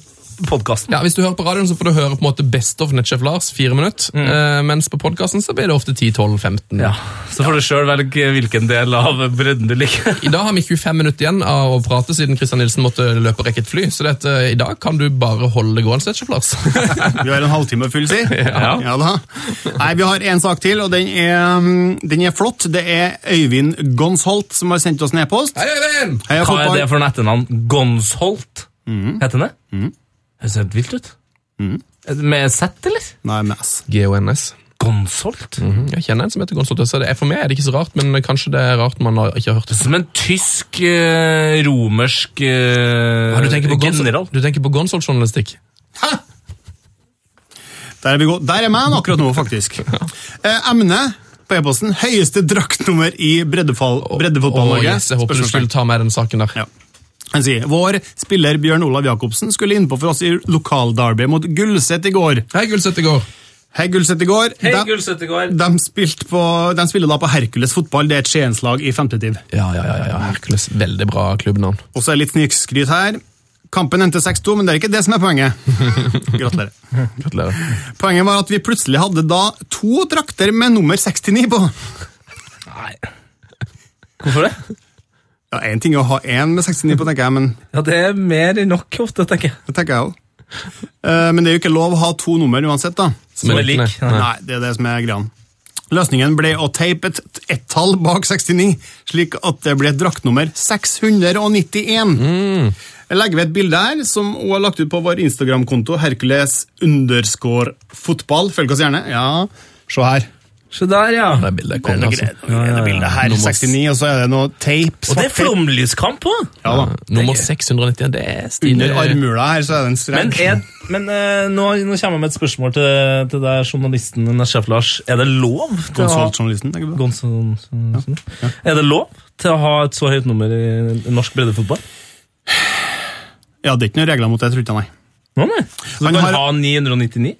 podkasten. Ja, Hvis du hører på radioen, så får du høre på en måte Best of Netchef Lars, fire minutter. Eh, mens på podkasten så blir det ofte 10-12-15. Ja, Så får du sjøl velge hvilken del av bredden du liker. I dag har vi 25 minutter igjen av å prate, siden Christian Nilsen måtte løpe og rekke et fly. Så dette, i dag kan du bare holde det gående, Netchef Lars. Vi har en halvtime full, si. Ja. da. Nei, Vi har en sak til, og den er, mm, den er flott. Det er Øyvind Gonsholt som har sendt oss en e-post. Hei, Øyvind! Hva er det for en etternavn? Gonsholt? Heter det? Høres helt vilt ut. Mm. Med Z, eller? Nei, med S. GONS. Gonsolt? Mm -hmm. Jeg kjenner en som heter Gonsolt. så for meg er det ikke så rart, men kanskje det er rart man har, ikke har hørt det. Som en tysk, eh, romersk eh, Ja, du tenker på general. Gonzalo- Du tenker på Gonsolt-journalistikk? Der er vi gå- Der er man akkurat nå, faktisk. Eh, Emne på e-posten høyeste draktnummer i breddefall, breddefotball-Norge. Åh, yes, jeg håper du skulle ta med den saken der. Ja. Sier, Vår spiller Bjørn Olav Jacobsen skulle innpå for oss i lokalderby mot Gullset i går. Hei, Gullset i går. Hei, Gullset i går. Hei, De- Gullset i går. De, spilte på, de spiller da på Hercules fotball. Det er et Skienslag i femtetiv. Ja, ja, ja, ja. Hercules. Veldig bra klubbnavn. Og så er litt snikskryt her. Kampen endte 6-2, men det er ikke det som er poenget. Gratulerer. Gratulerer. Poenget var at vi plutselig hadde da to drakter med nummer 69 på. Nei. Hvorfor det? Ja, Én ting er å ha én med 69 på, tenker jeg, men Ja, Det er mer enn nok ofte, tenker jeg. det tenker jeg også. Eh, Men det er jo ikke lov å ha to nummer uansett, da. Som er lik. Nei. Nei, det er det som er greia. Løsningen ble å teipe et ett-tall bak 69, slik at det ble et draktnummer 691. Jeg legger ved et bilde her, som hun har lagt ut på vår Instagram-konto, Hercules underscore fotball. Følg oss gjerne. Ja, se her. Se der, ja. Det bildet altså. Det er det bildet her, Nummer- 69, og så er det noe tape. Og det er flomlyskamp òg! Ja da. Nummer 691, det er stilig. Under armhula her så er det en Men, er, men uh, nå, nå kommer jeg med et spørsmål til, til deg, journalisten sjef Lars. Er det lov til å ha Konsultjournalisten, tenker du på? ja. Ja. Er det lov til å ha et så høyt nummer i norsk breddefotball? Ja, det er ikke noen regler mot det, tror jeg ikke, nei. Nå, nei. Så du kan har- ha 999?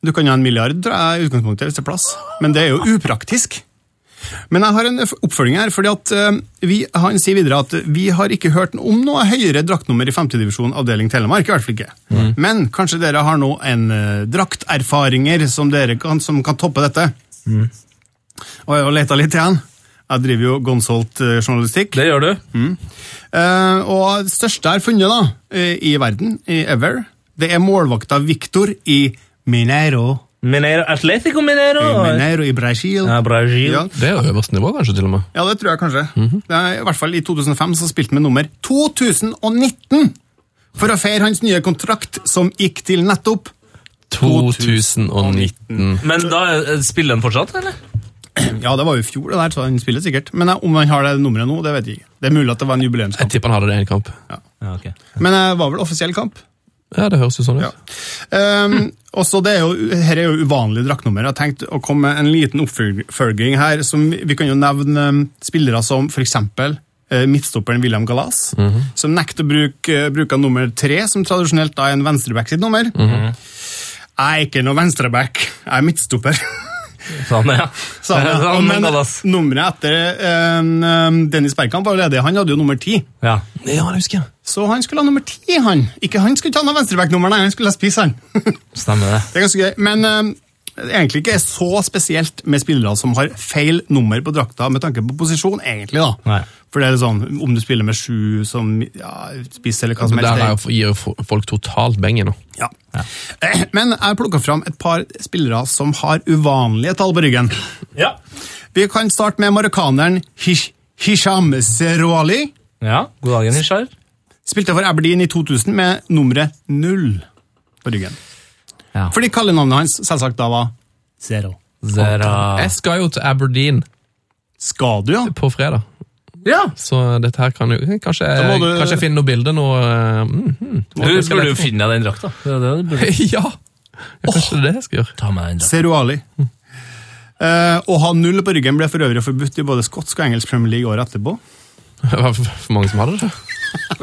Du kan ha en milliard, tror jeg, i utgangspunktet, hvis det er plass. Men det er jo upraktisk. Men jeg har en oppfølging her, fordi at eh, vi, han sier videre at vi har ikke hørt om noe høyere draktnummer i 5. divisjon avdeling Telemark, i hvert fall ikke. Men kanskje dere har nå en uh, drakterfaringer som, dere kan, som kan toppe dette? Og jeg har leta litt igjen. Jeg driver jo Gonsolt-journalistikk. Det gjør du. Eh, og det største jeg har funnet da, eh, i verden, i ever, det er målvakta Viktor i Mineiro. Mineiro, Atletico Mineiro. Mineiro i Brasil. Ja, Brasil. Ja. Det er øverste nivå, kanskje, til og med. Ja, det tror jeg kanskje. det er, I hvert fall i 2005 så spilte vi nummer 2019! For å feire hans nye kontrakt, som gikk til nettopp 2019. Men da eh, spiller han fortsatt, eller? Ja, det var jo i fjor, det der, så han spiller sikkert. Men eh, om han har det nummeret nå, det vet jeg ikke. Det er mulig at det var en jubileumskamp. Jeg tipper han hadde det i en kamp. Ja, ok. Men det var vel offisiell kamp. Ja, det høres jo sånn ut. Ja. Um, også det er jo, her er jo uvanlig draktnummer. Jeg har tenkt å komme med en liten oppfølging her. Som vi, kan jo nevne um, spillere som for eksempel eh, midtstopperen William Galas, som nekter å bruke, uh, bruke nummer tre, som tradisjonelt da er en venstreback sitt nummer. Jeg er ikke noe venstreback, jeg er midtstopper. Sånn, ja. Sånn, ja. Men nummeret etter um, Dennis Bergkamp var ledig. Han hadde jo nummer ti. Ja. Ja, det husker jeg. Så han skulle ha nummer ti, han. Ikke han skulle ta noe venstreback-nummer, nei, han skulle ha spiss, han. Stemmer det. Det er ganske gøy. Men eh, egentlig ikke er så spesielt med spillere som har feil nummer på drakta med tanke på posisjon, egentlig. da. Nei. For det er sånn, Om du spiller med sju som ja, spiss eller hva som helst. der det- er gir jo folk totalt benge nå. Ja. ja. Men jeg plukka fram et par spillere som har uvanlige tall på ryggen. Ja. Vi kan starte med marokkaneren Hish Hisham Zerouali. ja. God dagen, Hishar. Spilte for Aberdeen i 2000 med nummeret null på ryggen. Ja. Fordi kallenavnet hans selvsagt da var Zero. Zero. Jeg skal jo til Aberdeen Skal du, ja? på fredag. Ja. Så dette her kan jo Kanskje, du- kanskje jeg finner noe bilde nå eh, mm, mm. Du burde jo finne deg den drakta. Det det burde. ja. Jeg Kanskje det er det jeg skal gjøre. Ta med den drakta. Zerouali. Eh, å ha null på ryggen ble for øvrig forbudt i både skotsk og engelsk Premier League året etterpå. Det var for mange som hadde det.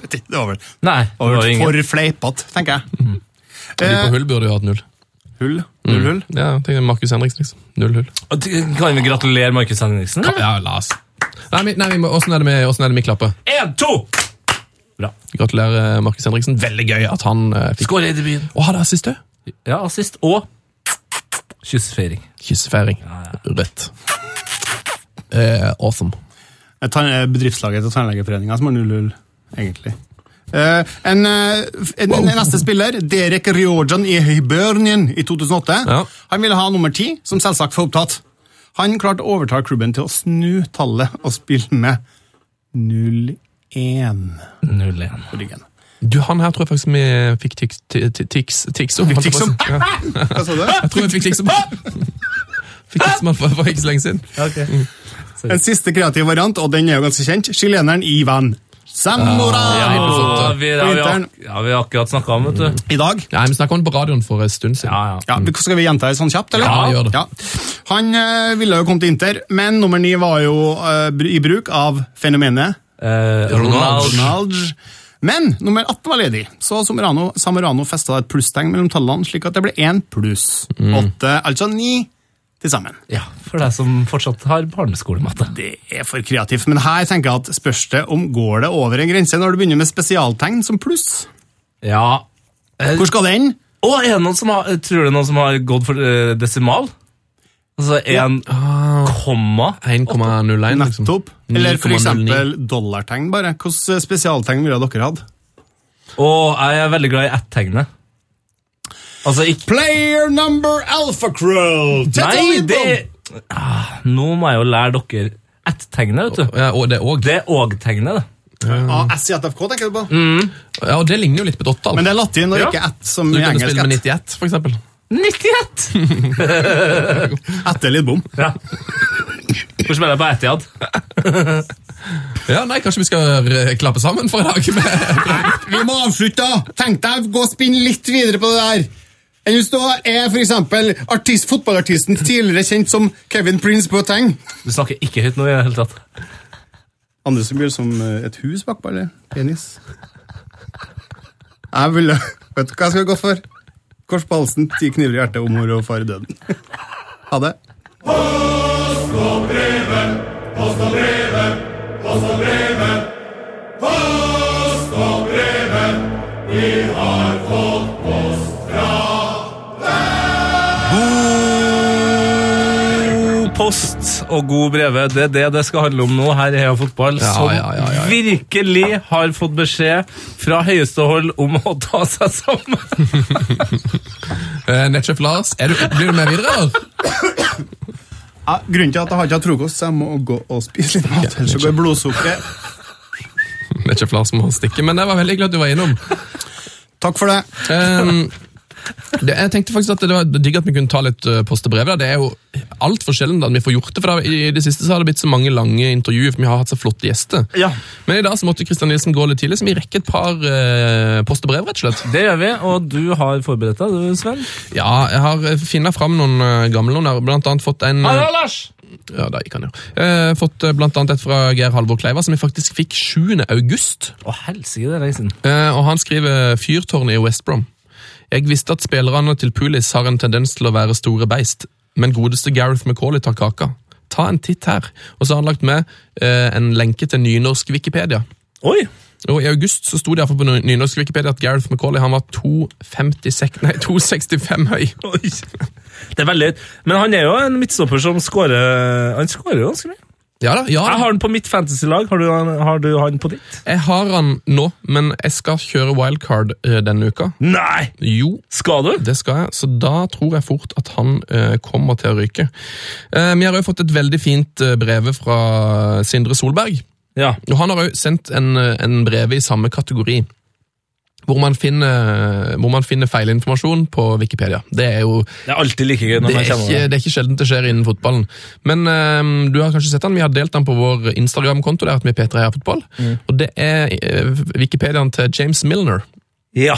Det var vel, Nei, det var ingen. for fleipete, tenker jeg. De på hull burde jo hatt null. Hull. Null hull. Ja, tenk Markus Henriksen, liksom. Null hull. Og Kan vi gratulere Markus Henriksen? eller? Ja, la oss. Nei, vi- nei, vi må- Åssen er det med, er det med klappe? En, to! Bra. Gratulerer, Markus Henriksen. Veldig gøy at han uh, fikk Skål i debuten. Å, hadde assist òg! Ja, assist og kyssfeiring. Kyssefeiring. Rødt. Eh, awesome. Eh, Bedriftslaget til Tannlegeforeninga som har null hull, egentlig. Uh, en, en, en neste spiller, Derek Riojan i Hibernian i 2008. Ja. Han ville ha nummer ti, som selvsagt var opptatt. Han klarte å overtale klubben til å snu tallet og spille med 0-1 0-1. på ryggen. Du, han her tror jeg faktisk vi fikk tics ti- ti- tics tics om. Fikk tics om? Hva sa du? Jeg tror vi fikk tics om. Fikk tics om for, for ikke så lenge siden. En siste kreativ variant, og den er jo ganske kjent. Chileneren Ivan Zamorano. Ja, Ja, vi, På har ja, vi har akkurat snakka om, det. I dag. Ja, Vi snakka om det på radioen for en stund siden. Ja, ja. Ja, vi- Skal vi gjenta det sånn kjapt, eller? Ja, gjør det. Ja. Han eh, ville jo komme til Inter, men nummer ni var jo eh, i bruk av fenomenet Eh, Ronald. Ronald. Men nummer 18 var ledig, så Samorano, Samorano festa et plusstegn mellom tallene, slik at det ble én pluss åtte, altså ni til sammen. Ja, for deg som fortsatt har barneskolematte. Det er for kreativt, men her tenker jeg at spørs det om går det over en grense når du begynner med spesialtegn som pluss. Ja. Hvor skal den? Å, er det noen som har, tror du noen som har gått for eh, desimal? Altså 1, komma 1,01, liksom. Nettopp. Eller for eksempel dollartegn, bare. Hvilke spesialtegn ville dere hatt? Å, jeg er veldig glad i ett-tegnet. Altså ikke Player number alphacrull! Nei, det ah, Nå må jeg jo lære dere ett-tegnet, vet du. Ja, og det òg. Det er òg-tegnet, det. Ah, fk, tenker du på? Ja, og det ligner jo litt på et åttall. Men det er latin og Ja. ikke ett som Du i kunne engelsk. spille med 91, for eksempel. 91! Etter litt bom. Ja. Hvor spiller jeg på Etiad? Ja, nei, Kanskje vi skal klappe sammen for i dag? Vi må avslutte! Tenk deg å gå og spinne litt videre på det der. Enn hvis du er for eksempel artist, fotballartisten tidligere kjent som Kevin Prince Boateng. Du snakker ikke høyt nå i det hele tatt. Andre som blir som eh, et hus bakpå, eller penis. Jeg ville Vet du hva jeg skulle gått for? Kors på halsen, ti kniver i hjertet om mor og far i døden. Ha det. Post og brevet, post og god breve. Det er det det skal handle om nå her i Heia Fotball. Ja, som ja, ja, ja, ja. virkelig har fått beskjed fra høyeste hold om å ta seg sammen. uh, Netchef Lars, er du, blir du med videre, eller? Ja, grunnen til at jeg har ikke hatt frokost, så jeg må gå og spise litt mat. Ellers så går blodsukkeret. Nettsjef Lars må stikke, men det var veldig hyggelig at du var innom. Takk for det. Um, det, jeg tenkte faktisk at det var digg at vi kunne ta litt uh, post og brev. Det er jo altfor sjelden at vi får gjort det, for da, i det siste så har det blitt så mange lange intervjuer, for vi har hatt så flotte gjester. Ja, Men i dag så måtte Kristian Nilsen gå litt tidlig, så vi rekker et par uh, post og brev, rett og slett. det gjør vi, og du har forberedt deg, du, Sven. Ja, jeg har funnet fram noen uh, gamle noen her, blant annet fått en... Hallo, Lars! Ja, da gikk han jo. Eh, fått eh, blant annet et fra Geir Halvor Kleiva, som vi faktisk fikk 7. august. Å, helsike, det er lenge siden. Eh, og han skriver Fyrtårnet i West Brom. Jeg visste at spillerne til Pulis har en tendens til å være store beist, men godeste Gareth McCauley tar kaka. Ta en titt her. Og så har han lagt med eh, en lenke til nynorsk Wikipedia. Oi! Og I august så sto det på nynorsk Wikipedia at Gareth McCauley han var 2,56 nei, 2,65 høy. Oi. Det er veldig Men han er jo en midtstopper som skårer Han skårer ganske mye. Ja da, ja. Jeg har han på mitt fantasy-lag. Har, har du han på ditt? Jeg har han nå, men jeg skal kjøre wildcard eh, denne uka. Nei! Jo, Skal du? det skal jeg, så da tror jeg fort at han uh, kommer til å ryke. Uh, vi har jo fått et veldig fint eh, brev fra Sindre Solberg. Ja. Og han har jo sendt en, eh, en brev i samme kategori. Hvor man, finner, hvor man finner feilinformasjon på Wikipedia. Det er jo Det er alltid like gøy når det man er, kjenner ikke, det. det er ikke sjelden det skjer innen fotballen. Men um, du har kanskje sett den, vi har delt den på vår Instagram-konto. der at vi er P3 Heia Fotball. Mm. Og det er uh, Wikipediaen til James Milner. Ja.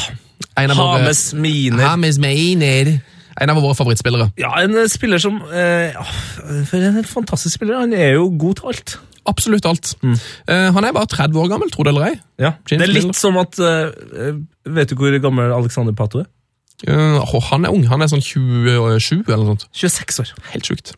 Hames Miner. James Milner. En av våre favorittspillere. Ja, en spiller som uh, For en helt fantastisk spiller. Han er jo god til alt. Absolutt alt. Eh, han er bare 30 år gammel, tro det eller ei. Ja. Det er litt som at uh, Vet du hvor gammel Alexander Pato er? Uh, han er ung, han er sånn 27 eller noe sånt. 26 år. Helt sjukt.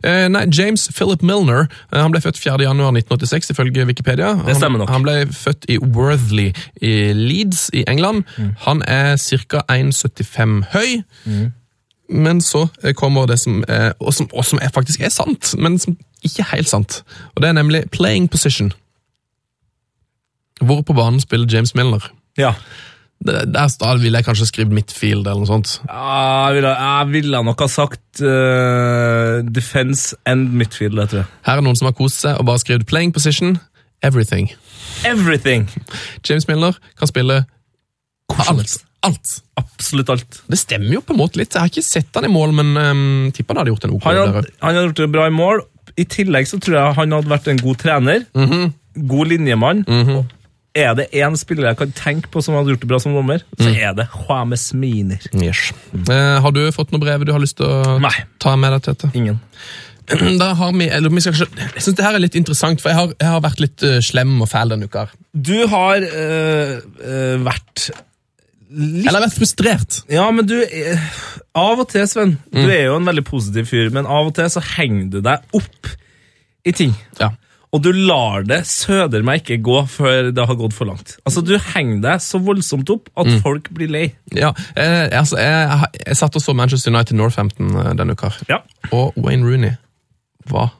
Eh, nei, James Philip Milner uh, han ble født 4. januar 1986, ifølge Wikipedia. Det stemmer nok. Han, han ble født i Worthley i Leeds i England. Han er ca. 1,75 høy. Men så kommer det som, og som, og som er faktisk er sant, men som ikke helt sant. Og Det er nemlig playing position. Hvor på banen spiller James Milner? Ja. Der, der ville jeg kanskje skrevet midtfield eller noe sånt. Jeg ville, jeg ville nok ha sagt uh, defense and midfield, jeg tror. Her er noen som har kost seg og bare skrevet 'playing position', everything. Everything! James Milner kan spille alt. alt. Absolutt alt. Det stemmer jo på en måte litt. Jeg har ikke sett han i mål, men um, tipper han hadde gjort en OK Han hadde, han hadde gjort det bra i mål. I tillegg så tror jeg han hadde vært en god trener. Mhm. God linjemann. Og Er det én spiller jeg kan tenke på som hadde gjort det bra som dommer, så er det James Miner. Yes. Eh, har du fått noe brev du har lyst til å Nei. ta med deg, Tete? Ingen. Da har vi, eller vi skal jeg synes det her er litt interessant, for jeg har, jeg har vært litt eh, slem og fæl denne uka. Du har øh, øh, vært litt Eller vært frustrert. Ja, men du eh, Av og til, Sven, du er jo en veldig positiv fyr, men av og til så henger du deg opp i ting. Ja. Og du lar det søder meg ikke gå før det har gått for langt. Altså, Du henger deg så voldsomt opp at folk blir lei. Ja, eh, altså, jeg, jeg satt og så Manchester United Northampton eh, denne uka. Ja. og Wayne Rooney var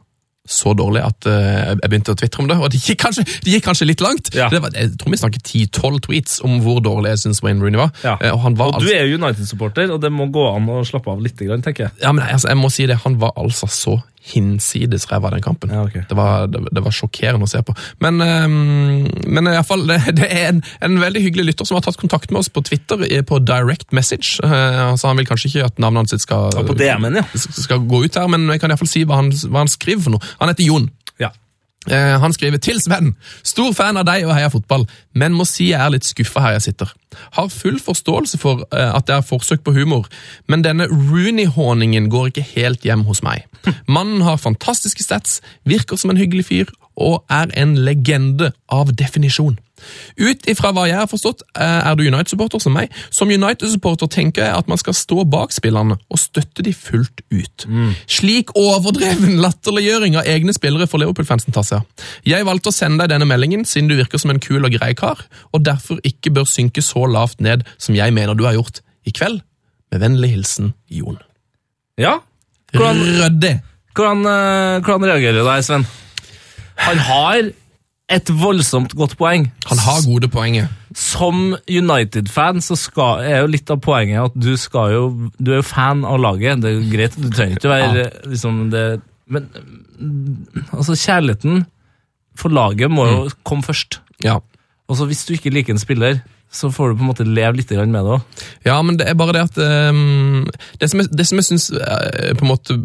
så dårlig at eh, jeg begynte å tvitre om det, og det gikk kanskje, det gikk kanskje litt langt. Ja. Det var, jeg tror vi snakket 10-12 tweets om hvor dårlig jeg synes Wayne Rooney var. Ja. Eh, Og han var Og du altså, er jo United-supporter, og det må gå an å slappe av litt, tenker jeg. ja, men altså, jeg må si det, han var altså så hinsides ræva den kampen. Ja, okay. det, var, det, det var sjokkerende å se på. Men, um, men i alle fall, det, det er en, en veldig hyggelig lytter som har tatt kontakt med oss på Twitter eh, på direct message. Uh, altså, han vil kanskje ikke at navnet hans skal, Ja, ja. skal gå ut her, men jeg kan i hvert fall si hva han, hva han skriver for noe. Han heter Jon. Eh, han skriver til Sven. Stor fan av deg og heia fotball, men må si jeg er litt skuffa her jeg sitter. Har full forståelse for eh, at det er forsøk på humor, men denne Rooney-håningen går ikke helt hjem hos meg. Mannen har fantastiske stats, virker som en hyggelig fyr og er en legende av definisjon. Ut ifra hva jeg har forstått, eh, er du United-supporter som meg. Som United-supporter tenker jeg at man skal stå bak spillerne og støtte de fullt ut. Slik overdreven latterliggjøring av egne spillere for Liverpool-fansen tar seg. Jeg valgte å sende deg denne meldingen siden du virker som en kul og grei kar, og derfor ikke bør synke så lavt ned som jeg mener du har gjort i kveld. Med vennlig hilsen Jon. ja. Hvordan, hvordan, eh, hvordan reagerer du der, Sven? Han har et voldsomt godt poeng. Han har gode poenger. Som United-fan så skal, er jo litt av poenget at du skal jo Du er jo fan av laget. Det er jo greit, du trenger ikke å være liksom det Men mm, altså, kjærligheten for laget må jo komme først. Ja. Og så hvis du ikke liker en spiller, så får du på en måte leve litt med det òg. Ja, men det er bare det at um, Det som jeg, det som jeg syns eh, på en måte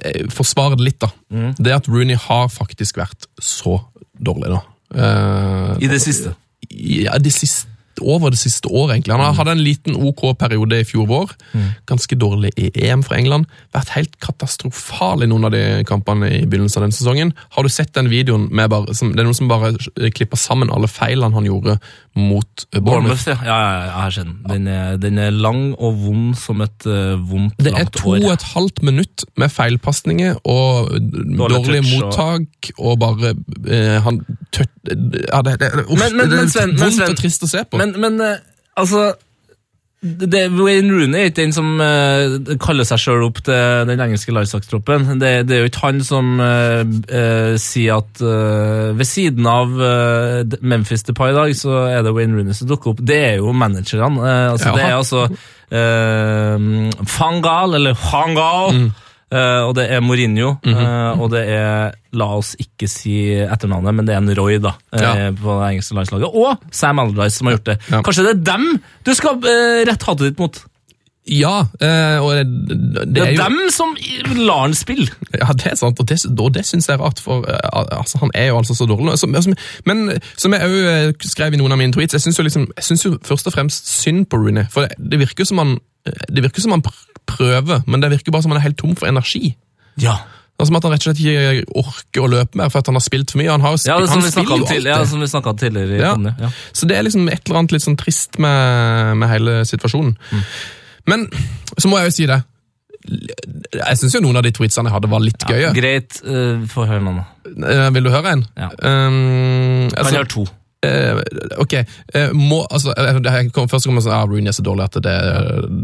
eh, forsvarer det litt, da, det er at Rooney har faktisk vært så dårlig nå. Uh, I det siste. ja, de siste over det siste året, egentlig. Han hadde hatt en liten OK periode i fjor vår. Ganske dårlig i EM for England. Vært helt katastrofal i noen av de kampene i begynnelsen av den sesongen. Har du sett den videoen med bare, som, Det er noen som bare klipper sammen alle feilene han gjorde mot Bournemouth. Ja. Ja, ja, jeg har sett den. Er, den er lang og vond som et uh, vondt, Det er to og et halvt minutt med feilpasninger og dårlig, touch mottak og bare uh, han tøtt, ja, det, det, uff, Men- men- det er men Sven- men vondt Sven- og trist å se på. Men, men uh, altså det, Wayne Rooney er ikke den som uh, kaller seg sjøl opp til den engelske landslagstroppen. Det, det er jo ikke han som uh, uh, sier at ved siden av Memphis Depay i dag, så er det Wayne Rooney som dukker opp. Det er jo managerne. altså, det er altså Fangal, eller Fangal. Mm. Eh, og det er Mourinho, Mhm. eh, og det er La oss ikke si etternavnet, men det er en Roy da, eh, Ja. på det engelske landslaget. Og Sam Allardyce som har gjort det. Ja. Kanskje det er dem du skal rette hatet ditt mot? Ja, og det, det, Det er jo dem som lar han spille. Ja, det er sant, og det, og det syns jeg er rart, for altså, han er jo altså så dårlig. Som, som, men som jeg òg skrev i noen av mine tweets, jeg syns jo, liksom, jo først og fremst synd på Rooney. For det, virker som han det virker som han prøver, men det virker bare som han er helt tom for energi. Ja, Det er Som at han rett og slett ikke orker å løpe mer for at han har spilt for mye. Han, har ja det som han spiller om, jo til, ja, som vi snakka om tidligere. Ja. ja. Så det er liksom et eller annet litt sånn trist med, med hele situasjonen. Mm. Men så må jeg jo si det. Jeg syns jo noen av de tweetsene jeg hadde, var litt gøye. Greit, uh, få høre noen. da. Eh, vil du høre en? Ja. Um, Kan altså, jeg høre to? Eh, ok, uh, må, altså, eh, kom, Først kom jeg sånn, ah, Rooney er så dårlig at det,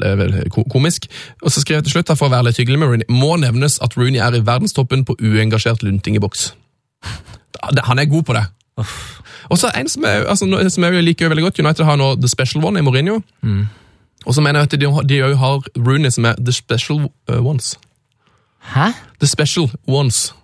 det er vel komisk. Og så skrev jeg til slutt, for å være litt hyggelig med Rooney, må nevnes at Rooney er i verdenstoppen på uengasjert lunting i boks. Han er god på det. Og så en som jeg, altså, som jeg liker veldig godt, United har nå The Special One i Mourinho. Og så mener jeg at de, også har Rooney som er The Special Ones. Hæ? The Special Ones.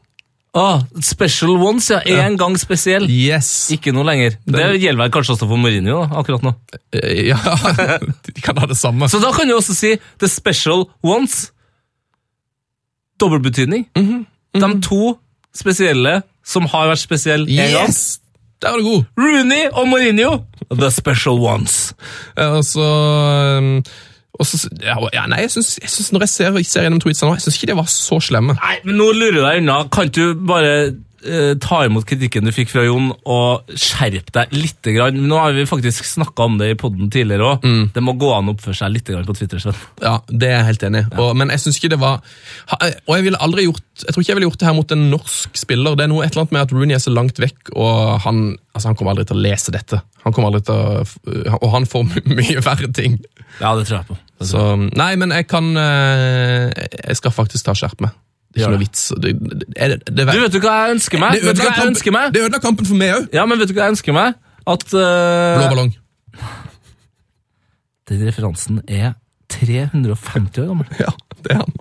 Ah, special ones, ja. En gang spesiell. Yes! Ikke noe lenger. Det gjelder vel kanskje også for Mourinho da, akkurat nå. Eh, Ja, de kan ha det samme. Så da kan du også si the special ones. Dobbeltbetydning. Mhm, De to spesielle som har vært spesielle gang. Yes! Der var du god! Rooney og Mourinho. The special ones. Ja, Og så um, og så, ja, nei, jeg synes, jeg synes Når jeg ser, ser gjennom tweetsene nå, jeg syns ikke de var så slemme. Nei, men nå lurer du deg unna. Kan du bare ta imot kritikken du fikk fra Jon, og skjerpe deg litt? Grann? Nå har vi faktisk snakka om det i poden tidligere òg. Mm. Det må gå an å oppføre seg litt på Twitter. Sven. Ja, Det er jeg helt enig i. Ja. Men jeg synes ikke det var Og jeg ville aldri gjort Jeg tror ikke jeg ville gjort det her mot en norsk spiller. Det er noe et eller annet med at Rooney er så langt vekk, og han, altså, han kommer aldri til å lese dette. Han kommer aldri til å, Og han får mye verre ting. Ja, det tror jeg på. Tror jeg. Så Nei, men jeg kan eh, Jeg skal faktisk ta skjerp meg. Det er ikke noe vits. Det, det, det, Du, vet du hva jeg ønsker meg? det ødela kampen, jeg ønsker kampen, meg? det ødela kampen for meg òg. Ja, men vet du hva jeg ønsker meg? At uh, Blå ballong. den referansen er 350 år gammel. Ja, det er han.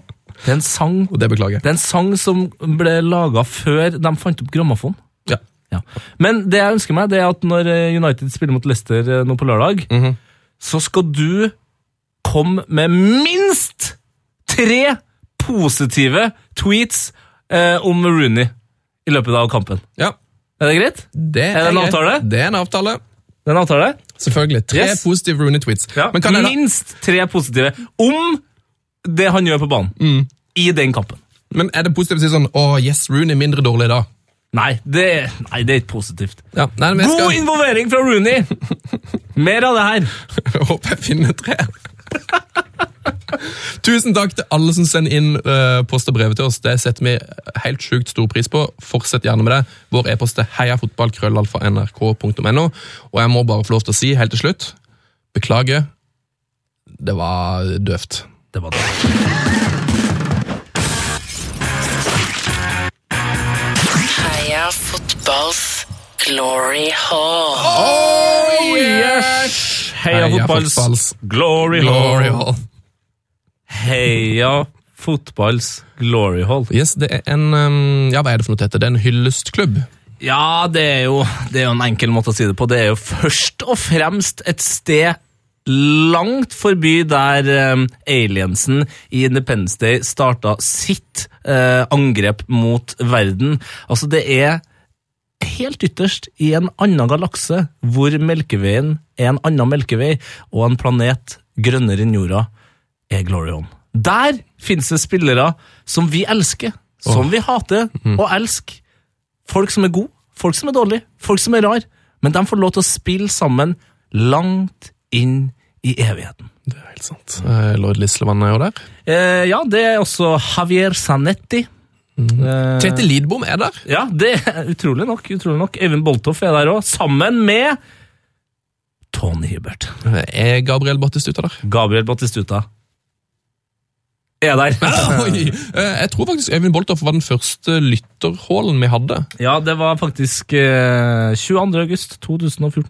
Det er en sang, det beklager det er en sang som ble laga før de fant opp grammofon. Ja. Ja. Men det jeg ønsker meg, det er at når eh, United spiller mot Leicester eh, nå på lørdag, Mhm. så skal du komme med minst tre positive tweets eh, om Rooney i løpet av kampen. ja. Er det greit? Det Er det en avtale? Det er en avtale. Det er en avtale? Selvfølgelig. Tre Yes. positive Rooney-tweets. Ja. Minst tre positive om det han gjør på banen. Mm. I den kampen. Men er det positivt å si sånn Å, yes, Rooney er mindre dårlig da? Nei, det, nei, det er ikke positivt. Ja, nei, skal... God involvering fra Rooney! Mer av det her. Jeg håper jeg finner tre. Tusen takk til alle som sender inn uh, post og brev til oss. Det setter vi helt sjukt stor pris på. Fortsett gjerne med det. Vår e-post er heiafotballkrøllalfa.nrk.no. Og jeg må bare få lov til å si helt til slutt beklager. Det var døvt. Det var det. Heia fotballs glory hall. Oh, yes! Heia, Heia fotballs, fotballs glory, Glory hall. Heia fotballs glory hall. Yes, det er en um, Ja, hva er det for noe dette? Det er en hyllestklubb. Ja, det er, jo, det er jo en enkel måte å si det på. Det er jo først og fremst et sted langt forbi der um, aliensen i Independence Day starta sitt uh, angrep mot verden. Altså, det er helt ytterst i en annen galakse, hvor Melkeveien er en annen Melkevei, og en planet grønnere enn jorda er Glorion. Der finnes det spillere som vi elsker, som vi hater og elsker. Folk som er gode, folk som er dårlige, folk som er rar, men de får lov til å spille sammen langt inn i evigheten. Det er helt sant. Lord Lloyd Lislevann er jo der. Eh, ja, det er også Javier Zanetti. Eh, Kjetil Lidbom er der. Ja, det er utrolig nok. utrolig nok. Øyvind Boltoff er der òg, sammen med Tony Hubert. Er Gabriel Battistuta der? Gabriel Battistuta er der. Eh, Jeg tror faktisk Øyvind Boltoff var den første lytterhålen vi hadde. Ja, det var faktisk eh, 22. august 2014.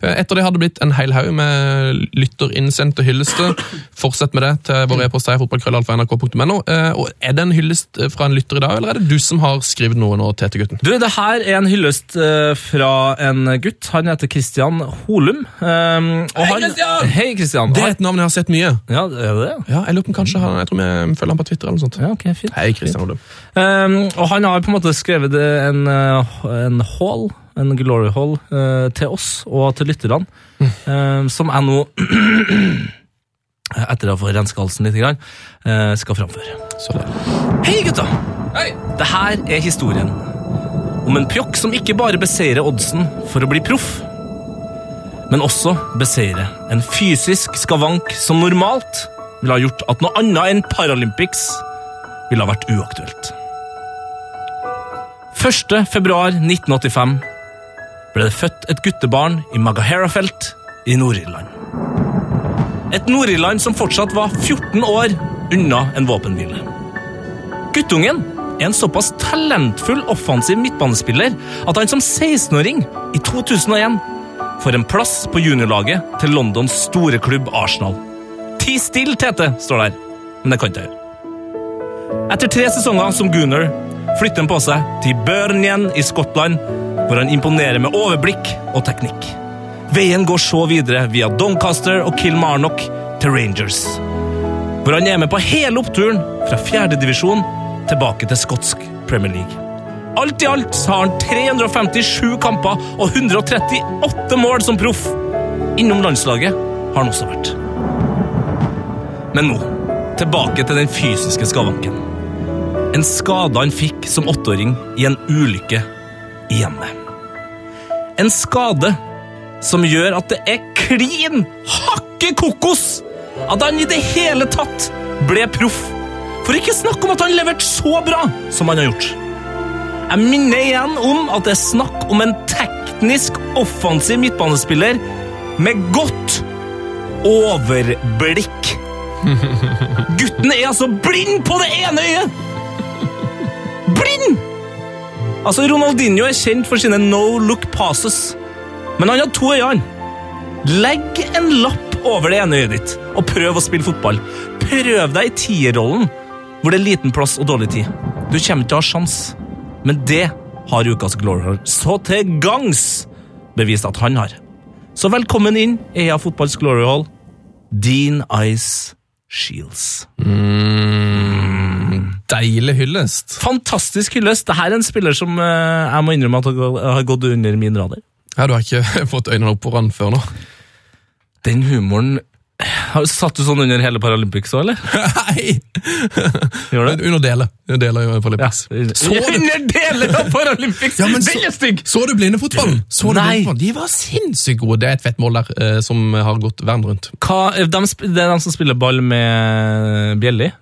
Eh, Etter det hadde blitt en hel haug med lytterinnsendte hyllester. Fortsett med det til vår e-post her, fotballkrøllalfa.nrk.no. Eh, Og Er det en hyllest fra en lytter i dag, eller er det du som har skrevet noe nå, Tete-gutten? Du, det her er en hyllest eh, fra en gutt. Han heter Christian Holum. Um, Hei, han- Christian! Hei, Christian! Det er et navn jeg har sett mye. Ja, det er det det? Ja, jeg lurer på kanskje han, jeg tror vi følger han på Twitter eller noe sånt. Ja, ok, fint. Hei, Kristian Holum. Um, og han har på en måte skrevet en, en hall, en glory hall, uh, til oss og til lytterne, um, som jeg nå, etter å få renska halsen litt, grann, uh, skal framføre. Så det. Hei, gutta! Hei! Det her er historien om en pjokk som ikke bare beseirer oddsen for å bli proff, men også beseirer en fysisk skavank som normalt ville ha gjort at noe annet enn Paralympics ville ha vært uaktuelt. 1. februar 1985 ble det født et guttebarn i Magaherafelt i Nord-Irland. Et Nord-Irland som fortsatt var 14 år unna en våpenhvile. Guttungen er en såpass talentfull offensiv midtbanespiller at han som 16-åring i 2001 får en plass på juniorlaget til Londons store klubb Arsenal. Ti still, Tete, står der. Men det kan ikke jeg gjøre. Etter tre sesonger som Gunner flytter han på seg til Burnien i Skottland, hvor han imponerer med overblikk og teknikk. Veien går så videre via Doncaster og Kilmarnock til Rangers, hvor han er med på hele oppturen fra fjerdedivisjon tilbake til skotsk Premier League. Alt i alt har han 357 kamper og 138 mål som proff. Innom landslaget har han også vært. Men nå, tilbake til den fysiske skavanken. En skade han fikk som åtteåring i en ulykke i hjemmet. En skade som gjør at det er klin hakke kokos at han i det hele tatt ble proff. For ikke snakk om at han leverte så bra som han har gjort. Jeg minner igjen om at det er snakk om en teknisk offensiv midtbanespiller med godt overblikk. Gutten er altså blind på det ene øyet! Blind! Altså, Ronaldinho er kjent for sine no look passes, men han har to øyne. Legg en lapp over det ene øyet ditt, og prøv å spille fotball. Prøv deg i tierrollen, hvor det er liten plass og dårlig tid. Du kommer til å ha sjans, men det har ukas Glory så til gangs bevist at han har. Så velkommen inn EA Fotballs Glory Hall, Dean Ice Shields. Deilig hyllest. Fantastisk hyllest. Dette er en spiller som eh, jeg må innrømme at har- har gått under min radar. Ja, Du har ikke fått øynene opp på han før nå? Den humoren Satt du sånn under hele Paralympics òg, eller? Nei! Gjør det? Under deler. Under deler av Paralympics. Så du, Under deler av Paralympics! Ja, men så- Den er stygg! så du blindefotballen? Så du Nei. blindefotballen? De var sinnssykt gode. Det er et fett mål der eh, som har gått verden rundt. Hva, de, det er de som spiller ball med bjelle i?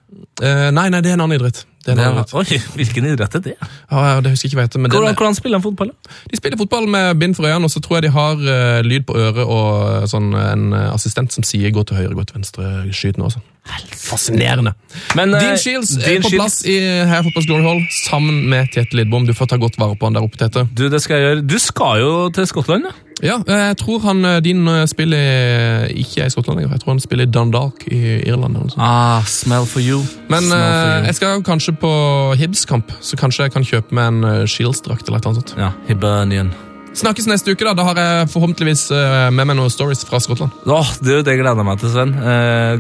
Eh, nei, nei, det er en annen idrett. Det en annen idrett. Oi, hvilken idrett er det? Ja, ja, det husker jeg ikke vet, Hvordan, hvordan spiller de fotball? da? De spiller fotball med bind for øynene, og så tror jeg de har uh, lyd på øret og eh, sånn, en assistent som sier 'gå til høyre, gå til venstre, skyt nå'. Sånn. Fascinerende. Men, uh, Dean Shields er på plass i Heia Fotballs Glory Hall sammen med Tete Lidbom. Du får ta godt vare på han der oppe, Tete. Du, det skal jeg gjøre. Du skal jo til Skottland, da. Ja, jeg tror han, eh, din eh, spiller ikke i Skottland lenger. Jeg tror han spiller i Dundalk i Irland. eller sånt. Ah, smell for you. Men for eh, you. jeg skal kanskje på Hibs-kamp, så kanskje jeg kan kjøpe meg en Shields-drakt eller noe sånt. Ja, Hibernian. Snakkes neste uke, da. Da har jeg forhåpentligvis med meg noen stories fra Skottland. Åh, du, det gleder jeg meg til, Sven.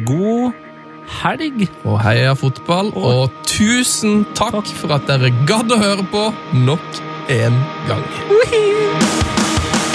God helg. Og heia fotball, og tusen takk for at dere gadd å høre på nok en gang.